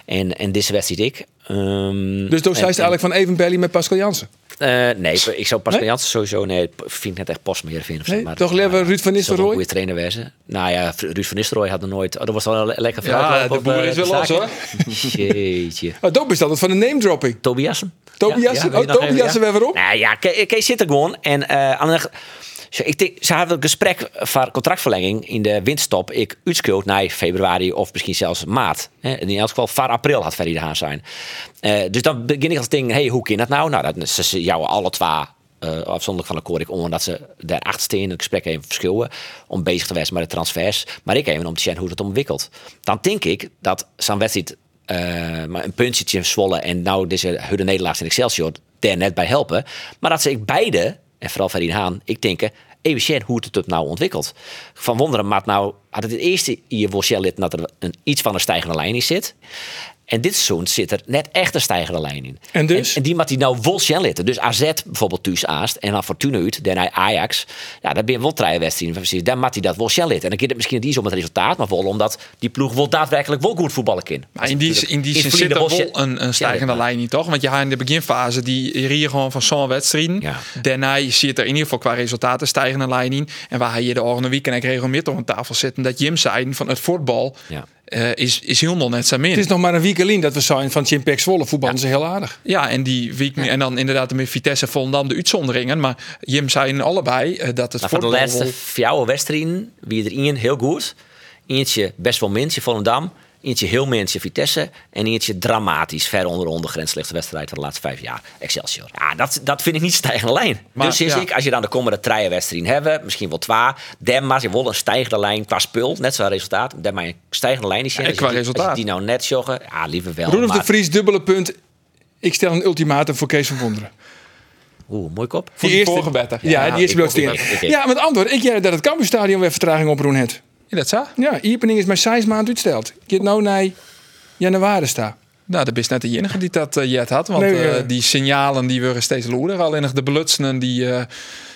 En, en deze wedstrijd ik. Ehm, Dus toen zei ze eigenlijk van even Belly met Pascal Jansen. Eh, nee, ik zou Pascal Nee? Jansen sowieso... Nee, ik vind het echt pas meer vinden. Nee, toch liever Ruud van Nistelrooy? Een goede trainer wezen. Nou ja, Ruud van Nistelrooy had er nooit... Oh, dat was wel een le- lekker Ja, vooruitloop de boer eh, is wel los, hoor. Jeetje. Oh, dat is altijd van de name dropping. Tobiasen? Tobiasen? wil je Oh, Tobiasen weer weer op? Nou ja, Ke- Kees zit er gewoon. En eh aan de, ik ze hebben een gesprek voor contractverlenging in de winterstop. Ik uitschoot naar februari of misschien zelfs maart. In elk geval voor april had Ferry de Haan zijn. Eh, dus dan begin ik als ding, hey, hoe kan dat nou? Nou, dat ze, ze jou alle twee eh, afzonderlijk van de koor ik om dat ze daar achter staan in het gesprek even verschillen om bezig te zijn met de transfers. Maar ik even om te zien hoe het ontwikkelt. Dan denk ik dat zo'n wedstrijd eh, maar een puntje Zwolle en nou deze Hudde in Excelsior daar net bij helpen. Maar dat ze ik beide, en vooral Ferry Haan, ik denk even zien hoe het het nou ontwikkelt. Van wonderen, maar nou had het het eerste wel zien lid dat er een, iets van een stijgende lijn in zit. En dit seizoen zit er net echt een stijgende lijn in. En dus? En, die moet hij nou zien litten. Dus AZ bijvoorbeeld thuis aast en dan Fortuna uit, daarna Ajax. Ja, daar ben je wel drie wedstrijden. Precies, dan moet hij dat wel zien litten. En dan gaat het misschien niet eens om het resultaat, maar wel omdat die ploeg wel daadwerkelijk wel goed voetballen kan. Maar in die, in die In zin zit er wel een, een stijgende Ja, lijn niet, toch? Want je had in de beginfase die rier gewoon van zo'n wedstrijden. Ja. Daarna zit er in ieder geval qua resultaten een stijgende lijn in. En waar hij je de volgende weekend ik regelmatig op tafel zitten dat Jim zei van het voetbal Ja. Eh, is, is helemaal net zo min. Het is nog maar een week alleen dat we zijn van Chimpek Zwolle. Voetballen ze heel aardig. Ja, en die week en dan inderdaad met Vitesse Volendam de uitzonderingen. Maar Jim zei allebei eh, dat het Maar van de laatste vier wedstrijden, wie er één heel goed. Eentje best wel minstje Volendam. Eentje heel minstje Vitesse. En eentje dramatisch ver onder de ondergrens ligt de wedstrijd van de laatste vijf jaar. Excelsior. Ja, dat, dat vind ik niet stijgende lijn. Maar, dus is ja. ik, als je dan de komende drie wedstrijden hebben, misschien wel twee. Dan maar je wil een stijgende lijn qua spul. Net zo'n resultaat. Dan maar een stijgende lijn is. Ja, en Als je qua die- Als resultaat. je die nou net joggen, ja, liever wel. Roelof de maar- Vries, dubbele punt. Ik stel een ultimatum voor Kees van Wonderen. Oeh, mooi kop. Voor die vorige better. Ja, Ja, die eerste ook. Ja, met antwoord. Ik jij dat het Cambuurstadion weer vertraging oproen het. Ja, dat zo? Ja, Iepening is mijn zes maand uitsteld. Ik heb nou naar januari staan. Nou, dat is net de enige die dat eh, jet had. Want Nee, eh, eh. die signalen die worden steeds loerder. Alleen de belutsenen die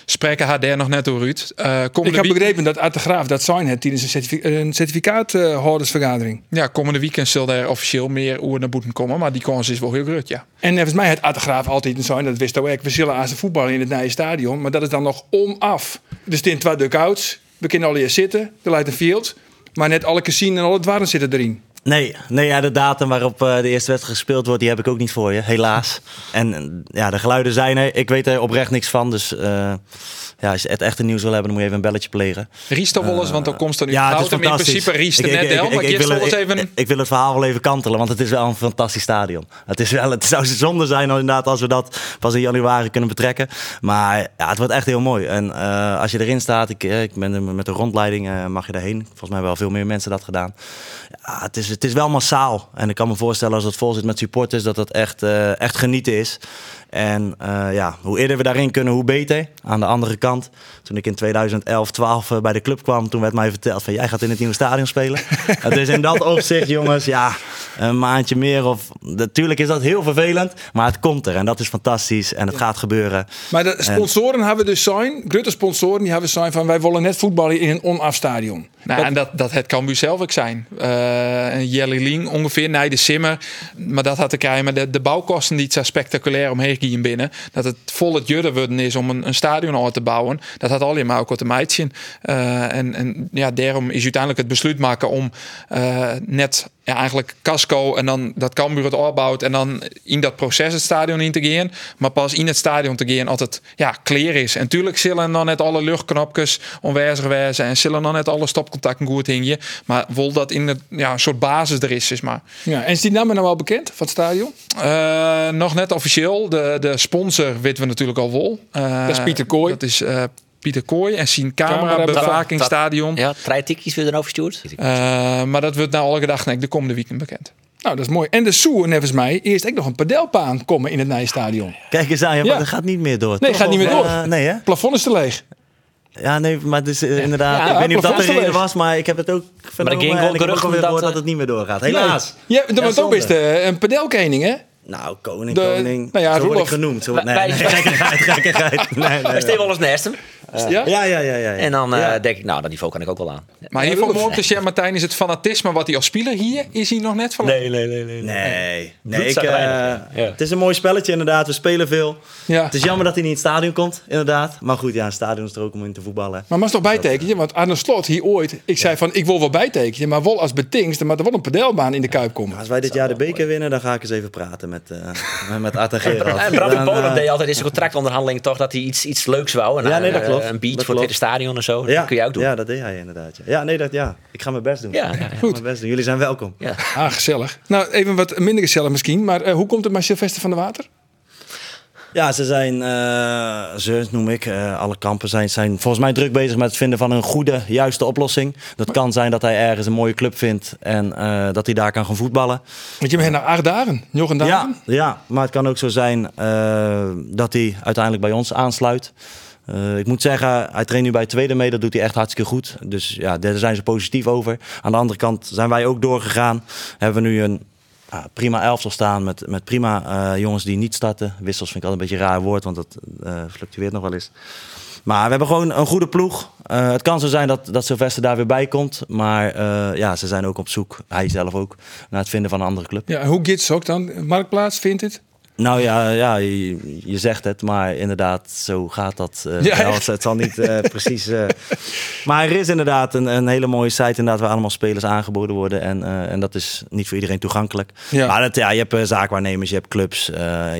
spreken haar daar nog net door uit. Ik heb begrepen dat Arte Graaf dat zijn het tijdens een, certifi een certificaathoudersvergadering. Ja, komende weekend zal er officieel meer oer naar boeten komen. Maar die kans is wel heel groot, ja. En volgens mij het Arte Graaf altijd een zijn, dat wist ook. We zullen aan ze voetballen in het nieuwe stadion, maar dat is dan nog onaf. Dus in twee dugouts, we kunnen al hier zitten, er lijkt een field, maar net alle casino en al het waren zitten erin. Nee, nee ja, de datum waarop eh, de eerste wedstrijd gespeeld wordt, die heb ik ook niet voor je, helaas. En eh, ja, de geluiden zijn er. Ik weet er oprecht niks van. Dus eh, ja, als je het echte nieuws wil hebben, dan moet je even een belletje plegen. Ries toch wel eens, want dan komt er nu Ja, het is in principe Ries er Ik- ik- net ik- ik- Maar ik ik wil het- eens even... ik- Ik wil het verhaal wel even kantelen, want het is wel een fantastisch stadion. Het, is wel, het zou zonde zijn inderdaad als we dat pas in januari kunnen betrekken. Maar ja, het wordt echt heel mooi. En als je erin staat, ik, ik ben er met de rondleiding, mag je daarheen. Volgens mij hebben wel veel meer mensen dat gedaan. Ja, het, is, het is wel massaal. En ik kan me voorstellen als het vol zit met supporters, dat dat echt, eh, echt genieten is. En eh, ja, hoe eerder we daarin kunnen, hoe beter. Aan de andere kant, toen ik in 2011, 12 eh, bij de club kwam, toen werd mij verteld van jij gaat in het nieuwe stadion spelen. het is in dat opzicht, jongens, ja, een maandje meer of... Natuurlijk is dat heel vervelend, maar het komt er en dat is fantastisch en het gaat gebeuren. Maar de sponsoren hebben dus zijn, grote sponsoren, die hebben zijn van wij willen net voetballen in een onaf stadion. Nou, en dat, dat het Cambuur zelf ook zijn. Eh Jelly Ling ongeveer, nee, de Simmer. Maar dat had te krijgen met de, de bouwkosten die het zo spectaculair omheen gingen binnen. Dat het vol het judden worden is om een, een stadion uit te bouwen. Dat had allemaal ook wat te meidje. Eh en, en ja, daarom is uiteindelijk het besluit maken om eh, net ja, eigenlijk casco en dan dat Cambuur het opbouwt en dan in dat proces het stadion in te gaan. Maar pas in het stadion te gaan als het ja, clear is. En tuurlijk zullen dan net alle luchtknopjes onwijzig wezen en zullen dan net alle stopcontacten goed hingen. Maar wel dat in het ja, een soort basis er is, is maar. Ja, en is die naam nou wel bekend van het stadion? Eh, nog net officieel. De, de, de sponsor weten we natuurlijk al wel. Eh, Dat is Pieter Kooi. Dat is eh, Pieter Kooi en zijn camera, bewakingsstadion. Ja, drie tikjes weer erover stuurt. Eh, maar dat wordt nou alle gedacht nee, de komende weekend bekend. Nou, dat is mooi. En de Soer, nevens mij, eerst ook nog een padelbaan komen in het Nijstadion. Kijk eens aan, ja, Ja. maar dat gaat niet meer door. Nee, toch? gaat niet meer door. eh, nee, hè? Het plafond is te leeg. Ja, nee, maar het is eh, inderdaad... Ja, ik weet niet of dat de reden leeg. was, maar ik heb het ook vernomen. ging gewoon ik heb ook alweer dat, gehoord dat eh, het niet meer doorgaat. Helaas. Ja, dat Ja, was ook best eh, een padelkening, hè? Nou, koning, De- koning. nou ja, zo word ik genoemd. Zo, nee, wij- nee, gekkigheid, gekkigheid. Nee, nee, hem. Ja? Ja, ja, ja. En dan eh, denk ik, nou, dat niveau kan ik ook wel aan. Maar hier voor morgen, dus ja, Martijn, is het fanatisme wat hij als speler hier is hij nog net van. Nee, nee, nee. nee. Nee, nee ik, Bloedzagrijnig, eh, ja. het is een mooi spelletje inderdaad. We spelen veel. Ja. Het is jammer dat hij niet in het stadion komt, inderdaad. Maar goed, ja, een stadion is er ook om in te voetballen. Maar mag toch bijtekenen? Want aan de slot hier ooit, ik zei van ik wil wel bijtekenen, maar wel als betingst, maar er wel een padelbaan in de kuip komen. Als wij dit jaar de beker winnen, dan ga ik eens even praten met, eh met Art en Gerard. En Bram Polen eh, deed altijd in zijn contractonderhandeling toch dat hij iets, iets leuks wou. En, Ja, nee, dat eh, klopt. Een beach Dat voor het hele klopt. stadion en zo. Ja, Dat kun je ook doen. Ja, dat deed hij inderdaad. Ja, ja nee, dat, ja. ik ga mijn best doen. Ja, ja, ja. Ik ga mijn best doen. Jullie zijn welkom. Ja. Ah, gezellig. Nou, even wat minder gezellig misschien, maar eh, hoe komt het met Sylvester van der Water? Ja, ze zijn, eh ze noem ik, eh, alle kampen zijn, zijn volgens mij druk bezig met het vinden van een goede, juiste oplossing. Dat kan zijn dat hij ergens een mooie club vindt en eh, dat hij daar kan gaan voetballen. Want je bent naar acht dagen, nog een Ja, dagen. ja, maar het kan ook zo zijn eh, dat hij uiteindelijk bij ons aansluit. Eh, ik moet zeggen, hij traint nu bij Tweede mee. Dat doet hij echt hartstikke goed. Dus ja, daar zijn ze positief over. Aan de andere kant zijn wij ook doorgegaan. Hebben we nu een prima elftal staan met, met prima eh, jongens die niet starten. Wissels vind ik altijd een beetje een raar woord, want dat eh, fluctueert nog wel eens. Maar we hebben gewoon een goede ploeg. Het kan zo zijn dat, dat Sylvester daar weer bij komt. Maar ja, ze zijn ook op zoek, hij zelf ook, naar het vinden van een andere club. Ja, hoe gids ook dan? Marktplaats, vindt het? Nou ja, ja je, je zegt het, maar inderdaad, zo gaat dat. eh, Ja, wel. echt? het zal niet eh, precies. eh, maar er is inderdaad een, een hele mooie site inderdaad, waar allemaal spelers aangeboden worden. En, en dat is niet voor iedereen toegankelijk. Ja. Maar dat, ja, je hebt zaakwaarnemers, je hebt clubs, je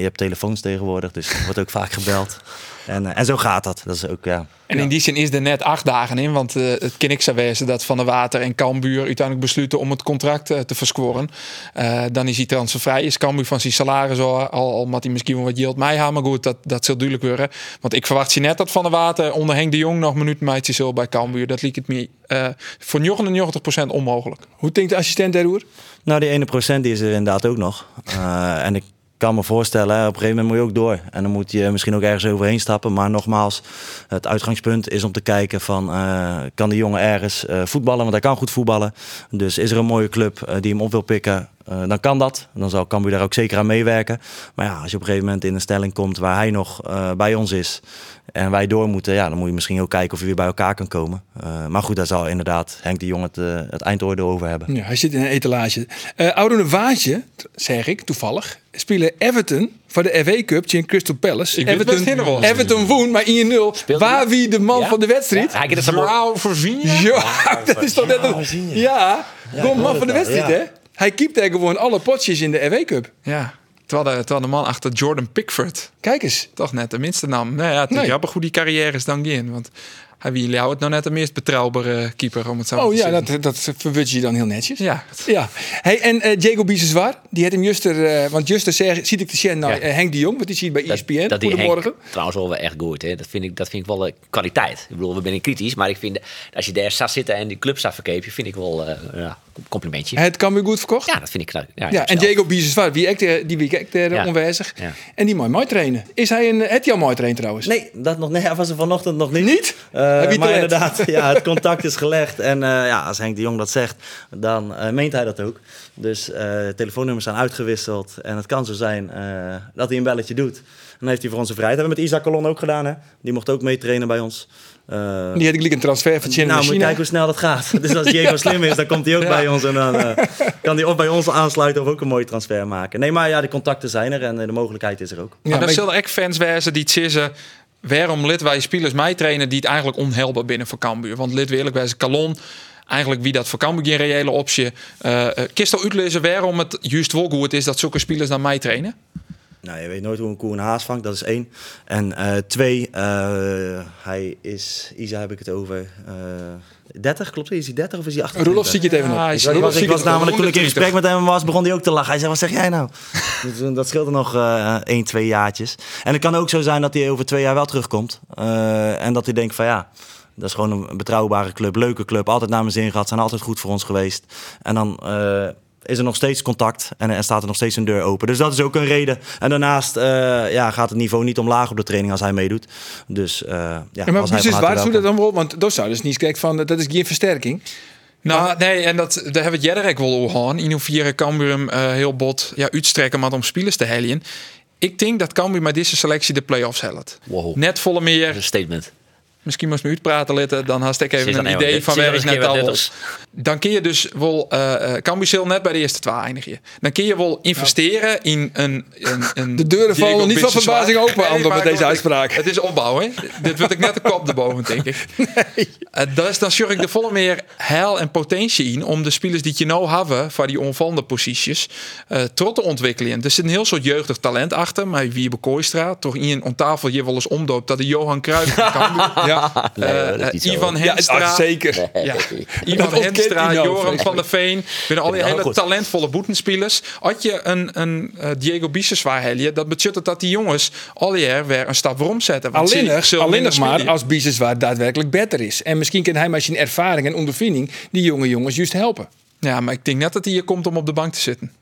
hebt telefoons tegenwoordig. Dus er wordt ook vaak gebeld. En, eh, en zo gaat dat. Dat is ook, ja. En in die zin is er net acht dagen in. Want eh, het kan ik zo wezen dat Van der Water en Cambuur uiteindelijk besluiten om het contract eh, te verscoren. Eh, dan is hij transfervrij. Is Cambuur van zijn salaris al, al, al hij misschien wel wat yield mij hebben. Maar goed, dat, dat zal duidelijk worden. Want ik verwacht je net dat Van der Water onder Henk de Jong nog minuten meidje zal bij Cambuur. Dat liep het me eh voor 99% onmogelijk. Hoe denkt de assistent daarover? Nou, die ene procent die is er inderdaad ook nog. Eh, en ik kan me voorstellen, op een gegeven moment moet je ook door. En dan moet je misschien ook ergens overheen stappen. Maar nogmaals, het uitgangspunt is om te kijken van... eh, kan die jongen ergens eh, voetballen? Want hij kan goed voetballen. Dus is er een mooie club eh, die hem op wil pikken... dan kan dat. Dan zal Cambuur daar ook zeker aan meewerken. Maar ja, als je op een gegeven moment in een stelling komt... waar hij nog bij ons is... en wij door moeten... Ja, dan moet je misschien ook kijken of je weer bij elkaar kan komen. Maar goed, daar zal inderdaad Henk de Jong het, het eindoordeel over hebben. Ja, hij zit in een etalage. Eh Oude Waadje, zeg ik toevallig, spelen Everton voor de FA Cup tegen Crystal Palace. Ik Everton. Everton woon, maar 1-0. Speelt Waar wie de man Ja? van de wedstrijd? Ja. Joao? Ja, dat is toch net een... Ja, man van de wedstrijd, ja. hè? Hij keept daar gewoon alle potjes in de FA Cup. Ja, terwijl de, terwijl de man achter Jordan Pickford Kijk eens. toch net de minste nam. Nou ja, het is Nee. grappig hoe die carrière is dan gaan. Want hij wie jou het nou net de meest betrouwbare keeper om het zo Oh te ja, zeggen. dat, dat verwut je dan heel netjes. Ja, Ja, hey, en eh Diego Biseswar, die had hem juster, eh, want juster ziet ik te zien naar Ja. eh, Henk de Jong, want die ziet bij Dat, ESPN. dat Goedemorgen. Henk trouwens wel echt goed. Hè. Dat, vind ik, dat vind ik wel een kwaliteit. Ik bedoel, we zijn kritisch, maar ik vind als je daar staat zitten en die club staat verkepen, vind ik wel eh ja, complimentje. Het kan weer goed verkocht. Ja, dat vind ik knap. Ja, Ja, en. Diego wie er- die week ik er Ja. onwijzig. Ja. En die mooi mooi trainen. Is hij een, het jou mooi trainen trouwens? Nee, dat nog, nee, hij was er vanochtend nog niet. Niet? Eh, Heb je maar het inderdaad, ja, het contact is gelegd. En eh, ja, als Henk de Jong dat zegt, dan eh, meent hij dat ook. Dus eh, telefoonnummers zijn uitgewisseld. En het kan zo zijn eh, dat hij een belletje doet. En dan heeft hij voor onze vrijheid. Dat hebben we met Isaac Colon ook gedaan. Hè? Die mocht ook meetrainen bij ons. Eh, Die had ik een transfer van China nou, moet je kijken hoe snel dat gaat. Dus als Diego slim is, dan komt hij ook bij ons. En dan eh, kan hij of bij ons aansluiten of ook een mooie transfer maken. Nee, maar ja, de contacten zijn er en eh, de mogelijkheid is er ook. Ja, maar ik- zullen ook fans wezen die het zeggen... waarom lid wij spelers mij trainen die het eigenlijk onhelder binnen voor Cambuur. Want lid eerlijk wezen, Calon... Eigenlijk wie dat voor Cambuur geen reële optie. Uh, Kist al uitlezen waarom het juist wel goed is dat zulke spelers naar mij trainen? Nou, je weet nooit hoe een koe een haas vangt, dat is één. En eh, twee, eh, hij is, Isa heb ik het over, eh 30, klopt hij? Is hij 30 of is hij 28? Roelof zie je het even Ja, is- Ik was, ik was, ik was namelijk toen ik in 120. gesprek met hem was, begon hij ook te lachen. Hij zei, wat zeg jij nou? Dus, dat scheelde nog eh 1, 2 jaartjes. En het kan ook zo zijn dat hij over twee jaar wel terugkomt. Eh, en dat hij denkt van ja, dat is gewoon een betrouwbare club, leuke club. Altijd naar mijn zin gehad, zijn altijd goed voor ons geweest. En dan eh, is er nog steeds contact en, en staat er nog steeds een deur open. Dus dat is ook een reden. En daarnaast eh, ja, gaat het niveau niet omlaag op de training als hij meedoet. Dus eh, ja, Ja, maar als precies, waar doe dat dan wel? Want dat zou dus niet kijken van, dat is geen versterking. Nou, nee, en dat, daar hebben we het Jerk wel over gehad. In hoeverre Cambuur eh heel bot ja, uitstrekken maar om spelers te helien. Ik denk dat Cambuur met deze selectie de play-offs helpt. Wow. Net volle Dat is meer. een statement. Misschien moest me uitpraten letten. Dan had ik even een dan idee van waar ik eens net een keer al. Dan kun je dus wel... eh eh zal net bij de eerste twee eindigen. Dan kun je wel investeren in een... een, een De deuren Diego vallen niet van verbazing open, maar met deze uitspraak. Het is opbouw, hè? Dit wordt ik net de kop erboven, denk ik. Eh, is, dan zorg ik er volle meer heil en potentie in om de spelers die je nou hebben voor die onvallende posities eh tot te ontwikkelen. Er zit een heel soort jeugdig talent achter, maar wie Kooistra toch in om tafel je wel eens omdoopt dat de Johan Cruijff kan doen. Ja, Nee, Eh, eh. Ivan ja Henstra. ah, zeker. Ja, Ivan ontkent Henstra, nou, Joram van der Veen. Binnen al die Nou, hele goed. talentvolle boetenspelers. Had je een, een eh, Diego Biseswar helje, dat betekent dat die jongens al jaar weer een stap waarom zetten. Want Alleen ze- nog, maar als Biseswaar daadwerkelijk beter is. En misschien kan hij met zijn ervaring en ondervinding die jonge jongens juist helpen. Ja, maar ik denk net dat hij hier komt om op de bank te zitten.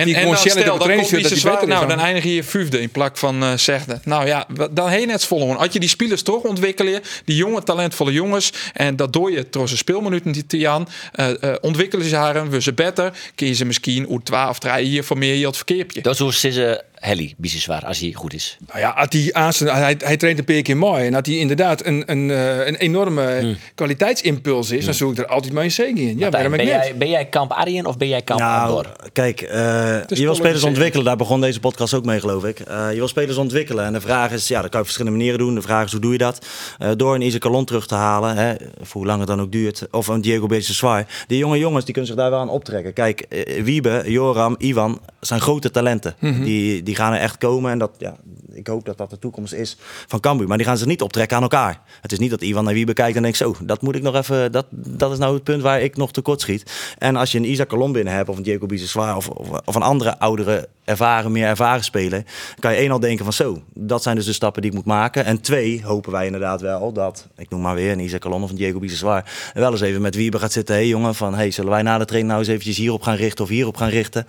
Als hij gewoon de die dat zwaar, hij beter is nou, dan- eindig je vijfde in plak van eh zegde. Nou ja, dan heen het volle. Als je die spelers toch ontwikkelen, die jonge talentvolle jongens, en dat doe je door zijn speelminuten die te aan, eh, eh, ontwikkelen ze haar, we ze beter, kun je ze misschien hoe twee of drie hier voor meer je het verkeerpje. Dat is hoe ze Helly, bizar als hij goed is. Nou ja, had hij, aan zijn, hij, hij traint een paar keer mooi. En dat hij inderdaad een, een, eh, een enorme kwaliteitsimpuls is, dan zoek ik er altijd maar een zegen in. Ja, ben, net? jij, ben jij kamp Arjen of ben jij kamp Nou, Andor? kijk, eh, je wil spelers ontwikkelen. Daar begon deze podcast ook mee, geloof ik. Eh, je wil spelers ontwikkelen. En de vraag is, ja, dat kan je op verschillende manieren doen. De vraag is, hoe doe je dat? Eh, door een Isaac Calon terug te halen, hè, voor hoe lang het dan ook duurt. Of een Diego Bezeswar. Die jonge jongens, die kunnen zich daar wel aan optrekken. Kijk, Wiebe, Joram, Ivan zijn grote talenten. die, die gaan er echt komen. En dat, ja, ik hoop dat dat de toekomst is van Cambuur. Maar die gaan zich niet optrekken aan elkaar. Het is niet dat Ivan naar Wiebe kijkt en denkt, zo, dat moet ik nog even... Dat, dat is nou het punt waar ik nog tekort schiet. En als je een Isaac Calon binnen hebt, of een Diego Biseswar... Of, of, of een andere oudere, ervaren, meer ervaren speler... kan je één al denken van zo, dat zijn dus de stappen die ik moet maken. En twee, hopen wij inderdaad wel dat, ik noem maar weer een Isaac Calon of een Diego Biseswar... wel eens even met Wiebe gaat zitten. Hé jongen, van hey, zullen wij na de training nou eens eventjes hierop gaan richten... of hierop gaan richten?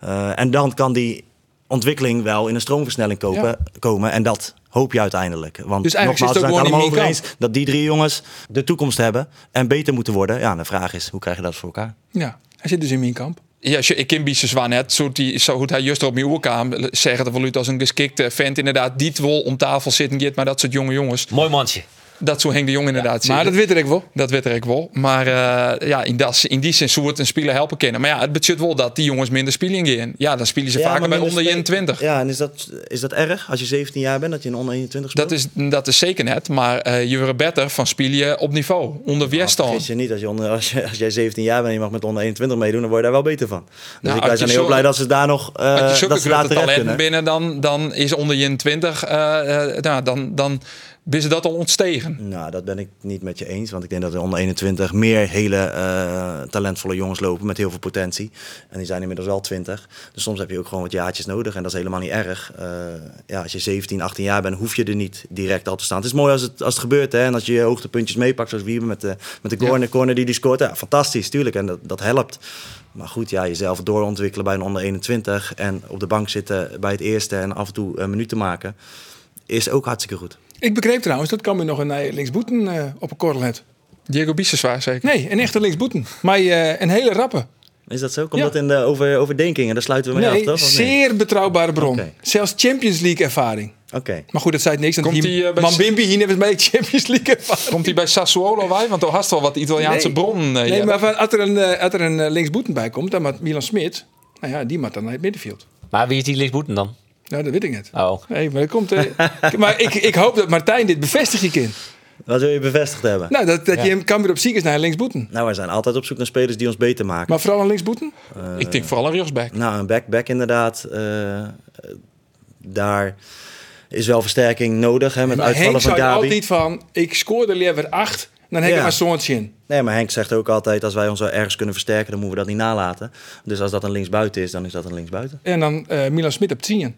Eh, en dan kan die ontwikkeling wel in een stroomversnelling kopen, komen. En dat hoop je uiteindelijk. Want Dus nogmaals, we zijn het allemaal over eens dat die drie jongens de toekomst hebben en beter moeten worden. Ja, de vraag is, hoe krijg je dat voor elkaar? Ja, hij zit dus in mijn kamp. Ja, ik ken Biese Zwan net, zo, die, zo goed hij juist op mijn kwam, zeggen dat wel als een geschikte vent inderdaad, die wel om tafel zitten, gaat, maar dat soort jonge jongens, Mooi mansje. Dat zo Henk de Jong inderdaad Maar dat weet ik wel. Dat weet ik wel. Maar eh, ja, in, dat, in die zin zou het een speler helpen kennen. Maar ja, het betekent wel dat die jongens minder spelen gaan. Ja, dan spelen ze vaker bij onder 21. Ja, en is dat, is dat erg als je 17 jaar bent dat je een onder 21 speelt? Dat is, dat is zeker net, maar eh, je wordt beter van spelen op niveau, onder weerstand. Vergis je niet, als, je onder, als, je, als jij 17 jaar bent en je mag met onder 21 meedoen, dan word je daar wel beter van. Dus Nou, ik, zijn heel zo- blij dat ze daar nog eh, Als je zulke dat ze daar grote terecht talenten kunnen. binnen, dan, dan is onder 21, eh, eh, nou, dan, dan is dat al ontstegen. Nou, dat ben ik niet met je eens. Want ik denk dat er onder 21 meer hele eh, talentvolle jongens lopen met heel veel potentie. En die zijn inmiddels wel 20. Dus soms heb je ook gewoon wat jaartjes nodig. En dat is helemaal niet erg. Eh, ja, als je 17, 18 jaar bent, hoef je er niet direct al te staan. Het is mooi als het, als het gebeurt. Hè? En als je je hoogtepuntjes meepakt, zoals Wiebe met de, met de corner, corner die die scoort. Ja, fantastisch, tuurlijk. En dat, dat helpt. Maar goed, ja, jezelf doorontwikkelen bij een onder 21. En op de bank zitten bij het eerste en af en toe een minuut te maken. Is ook hartstikke goed. Ik begreep trouwens dat kan me nog een eh, linksboeten eh, op een korrel heeft. Diego Biseswaar zeker. Nee, een echte linksboeten. Maar eh, een hele rappe. Is dat zo? Komt Ja. dat in de over, overdenkingen? Daar sluiten we mee af, Nee, toch? Of zeer betrouwbare bron. Zelfs Champions League ervaring. Oké. Maar goed, dat zei het niks. Komt die, eh, bij- Man Bimbi, hier hebben mee Champions League ervaring. Komt hij bij Sassuolo bij? Want er hast wel wat Italiaanse Nee. bronnen. eh, Nee, maar van- als er een, als er een linksboeten bij komt, dan moet Milan Smit. Nou ja, die moet dan naar het middenveld. Maar wie is die linksboeten dan? Nou, dat weet ik niet. Oh. Nee, maar dat komt. eh, maar ik, ik hoop dat Martijn dit bevestigt kind. Wat wil je bevestigd hebben? Nou, dat, dat je hem kan weer op ziek is naar een linksboeten. Nou, wij zijn altijd op zoek naar spelers die ons beter maken. Maar vooral een linksboeten? ik denk vooral een rechtsback. Nou, een back-back inderdaad. eh, daar is wel versterking nodig hè, met Maar uitvallen Henk van zei Gabi. altijd van, ik scoorde liever acht, dan heb ik Ja. maar zo'n in. Nee, maar Henk zegt ook altijd, als wij ons wel ergens kunnen versterken, dan moeten we dat niet nalaten. Dus als dat een linksbuiten is, dan is dat een linksbuiten. En dan eh Milan Smit op 10.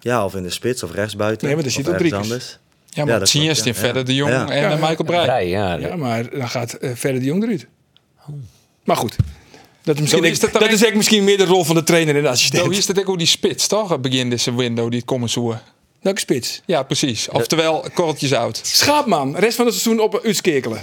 Ja, of in de spits of rechtsbuiten. Nee, maar daar of zit ook anders. Ja, maar Ja, dat zie je klopt, is ja. verder de Jong Ja. en Ja, eh, Michael Breij. Brei, ja. Ja, maar dan gaat eh, verder de Jong eruit. Maar goed. Dat is, misschien, Zo is het dat dan is eigenlijk misschien meer de rol van de trainer en de Zo assistent. is het ook hoe die spits, toch? Het begin deze window die het komen zoeken. Welke spits? Ja, precies. Oftewel, korreltjes oud. Schaapman, rest van het seizoen op uitskekelen.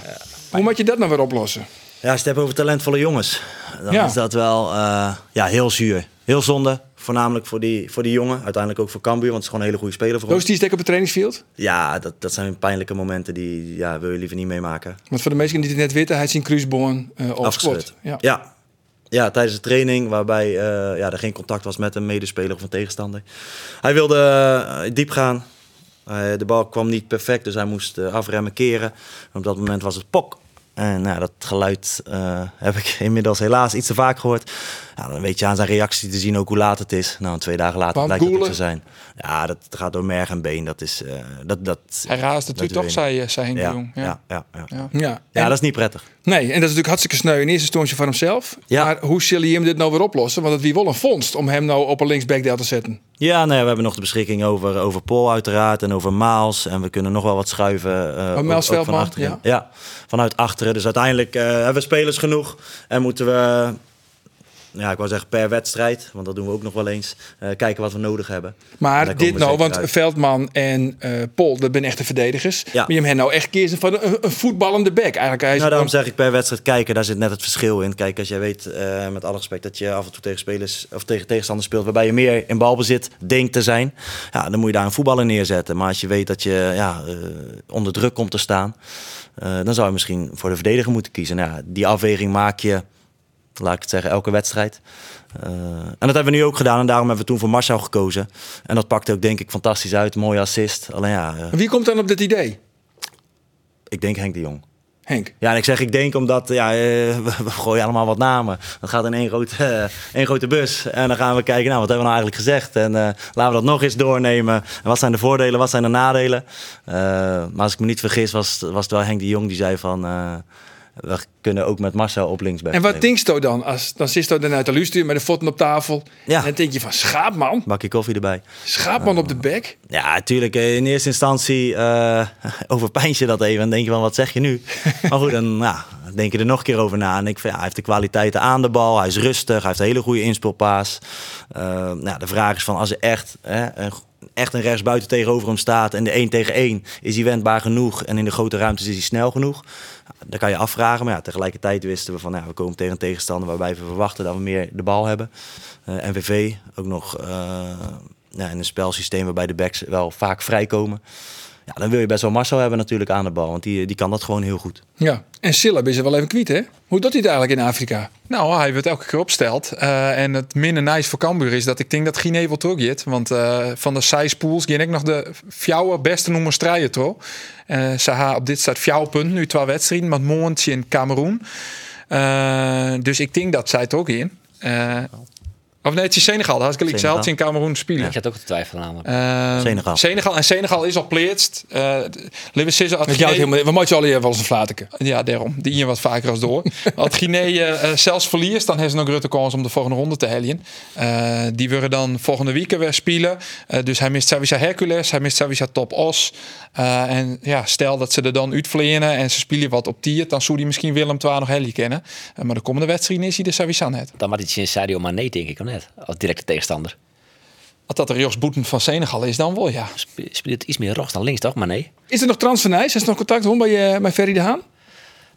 Hoe moet je dat nou weer oplossen? Ja, als je het hebt over talentvolle jongens, dan Ja. is dat wel eh, ja, heel zuur. Heel zonde, voornamelijk voor die, voor die jongen. Uiteindelijk ook voor Cambuur, want het is gewoon een hele goede speler voor ons. die stek op het trainingsveld? Ja, dat, dat zijn pijnlijke momenten die ja, wil je liever niet meemaken. Want voor de mensen die het net weten, hij is in Kruisboorn uh, Afgeschud. Ja. Ja. Ja, tijdens de training waarbij eh, ja, er geen contact was met een medespeler of een tegenstander. Hij wilde diep gaan. De bal kwam niet perfect, dus hij moest afremmen, keren. En op dat moment was het pok. En nou, dat geluid eh, heb ik inmiddels helaas iets te vaak gehoord. Ja, dan weet je aan zijn reactie te zien ook hoe laat het is. Nou, twee dagen later Want blijkt het te zijn. Ja, dat gaat door merg en been. Dat is... eh, dat, dat, Hij raasde natuurlijk toch, zei, eh, zei Henk niet. de ja, Jong. ja, Ja. ja, ja. ja. Ja. Ja. Ja, En- dat is niet prettig. Nee, en dat is natuurlijk hartstikke sneu in eerste instantie van hemzelf. Ja. Maar hoe zal je hem dit nou weer oplossen? Want het wie wel een vondst om hem nou op een linksbackdeel te zetten. Ja, nee, we hebben nog de beschikking over, over Paul uiteraard en over Maals. En we kunnen nog wel wat schuiven. ook- Maals ook van Veldman, achterin. Ja. vanuit achteren. Dus uiteindelijk eh, hebben we spelers genoeg. En moeten we, ja, ik wou zeggen per wedstrijd, want dat doen we ook nog wel eens, eh, kijken wat we nodig hebben. En Maar dit nou, want uit. Veldman en eh Pol, dat zijn echte verdedigers. Ja. Maar je hem nou echt kiezen van een, een voetballende back. Eigenlijk hij is Nou, daarom zeg ik per wedstrijd kijken, daar zit net het verschil in. Kijk, als jij weet, eh, met alle respect, dat je af en toe tegen spelers of tegen tegenstanders speelt waarbij je meer in balbezit denkt te zijn, ja, dan moet je daar een voetballer neerzetten. Maar als je weet dat je ja, onder druk komt te staan, dan zou je misschien voor de verdediger moeten kiezen. Nou, ja, die afweging maak je, laat ik het zeggen, elke wedstrijd. Eh, en dat hebben we nu ook gedaan en daarom hebben we toen voor Marcel gekozen. En dat pakte ook denk ik fantastisch uit, mooie assist. Alleen ja, eh, Wie komt dan op dit idee? ik denk Henk de Jong. Henk. Ja, en ik zeg ik denk omdat ja, eh, we, we gooien allemaal wat namen. Dat gaat in één grote, één grote bus. En dan gaan we kijken, nou, wat hebben we nou eigenlijk gezegd? En laten we dat nog eens doornemen. En wat zijn de voordelen, wat zijn de nadelen? Maar als ik me niet vergis, was, was het wel Henk de Jong die zei van... eh, we kunnen ook met Marcel op linksback. En wat denkst je dan? Als, dan zit je dan uit de luister met de voeten op tafel. Ja. En dan denk je van schaapman. Bakje koffie erbij. Schaapman op de bek. Ja, natuurlijk. eh, In eerste instantie eh overpijns je dat even. En denk je van, wat zeg je nu? maar goed, dan ja, denk je er nog een keer over na. En ik vind, ja, hij heeft de kwaliteiten aan de bal. Hij is rustig. Hij heeft een hele goede inspeelpaas. Eh, nou, de vraag is van, als er echt, hè, een, echt een rechtsbuiten tegenover hem staat... en de 1 tegen 1, is hij wendbaar genoeg? En in de grote ruimtes is hij snel genoeg? Dan kan je afvragen. Maar ja, tegelijkertijd wisten we van, ja, we komen tegen een tegenstander... waarbij we verwachten dat we meer de bal hebben. Eh, NVV ook nog... eh, ja, in een spelsysteem waarbij de backs wel vaak vrijkomen. Ja, dan wil je best wel Marcel hebben natuurlijk aan de bal. Want die, die kan dat gewoon heel goed. Ja. En Silla is er wel even kwijt, hè? Hoe doet hij het eigenlijk in Afrika? Nou, hij wordt elke keer opsteld. Eh, en het minder nice voor Cambuur is dat ik denk dat Guinea wel teruggeeft. Want eh, van de size pools ging ik nog de fjouwe beste noemer strijden toch. Eh ze op dit staat fjouw punt nu twee wedstrijden met Montje in Cameroen. Dus ik denk dat zij het ook in. Eh, of nee, het is Senegal. Dat had ik gelijk. Ze had in Cameroen spelen. Ik had ook te twijfelen namelijk. Ehm, Senegal. Senegal. En Senegal is al pleetst. Uh, helemaal, we moeten al even als een flateke. ja, daarom. Die hier wat vaker als door. Als Guinea eh, zelfs verliest, dan hebben ze nog grote kans om de volgende ronde te helien. Eh, die willen dan volgende week weer spelen. Eh, dus hij mist sowieso Hercules, hij mist sowieso Top Os. Eh, en ja, stel dat ze er dan uitvleenen en ze spelen wat op tier, dan zou die misschien Willem II nog helien kennen. Eh, maar de komende wedstrijd is hij er sowieso net. Dan maar iets in Sadio Mane, denk ik, of net. Als directe tegenstander. Als dat de Jos Boeten van Senegal is, dan wel ja. Sp- Speelt iets meer rechts dan links, toch? Mane? Is er nog transfernijs? Is er nog contact hoor, bij, eh, bij Ferry de Haan?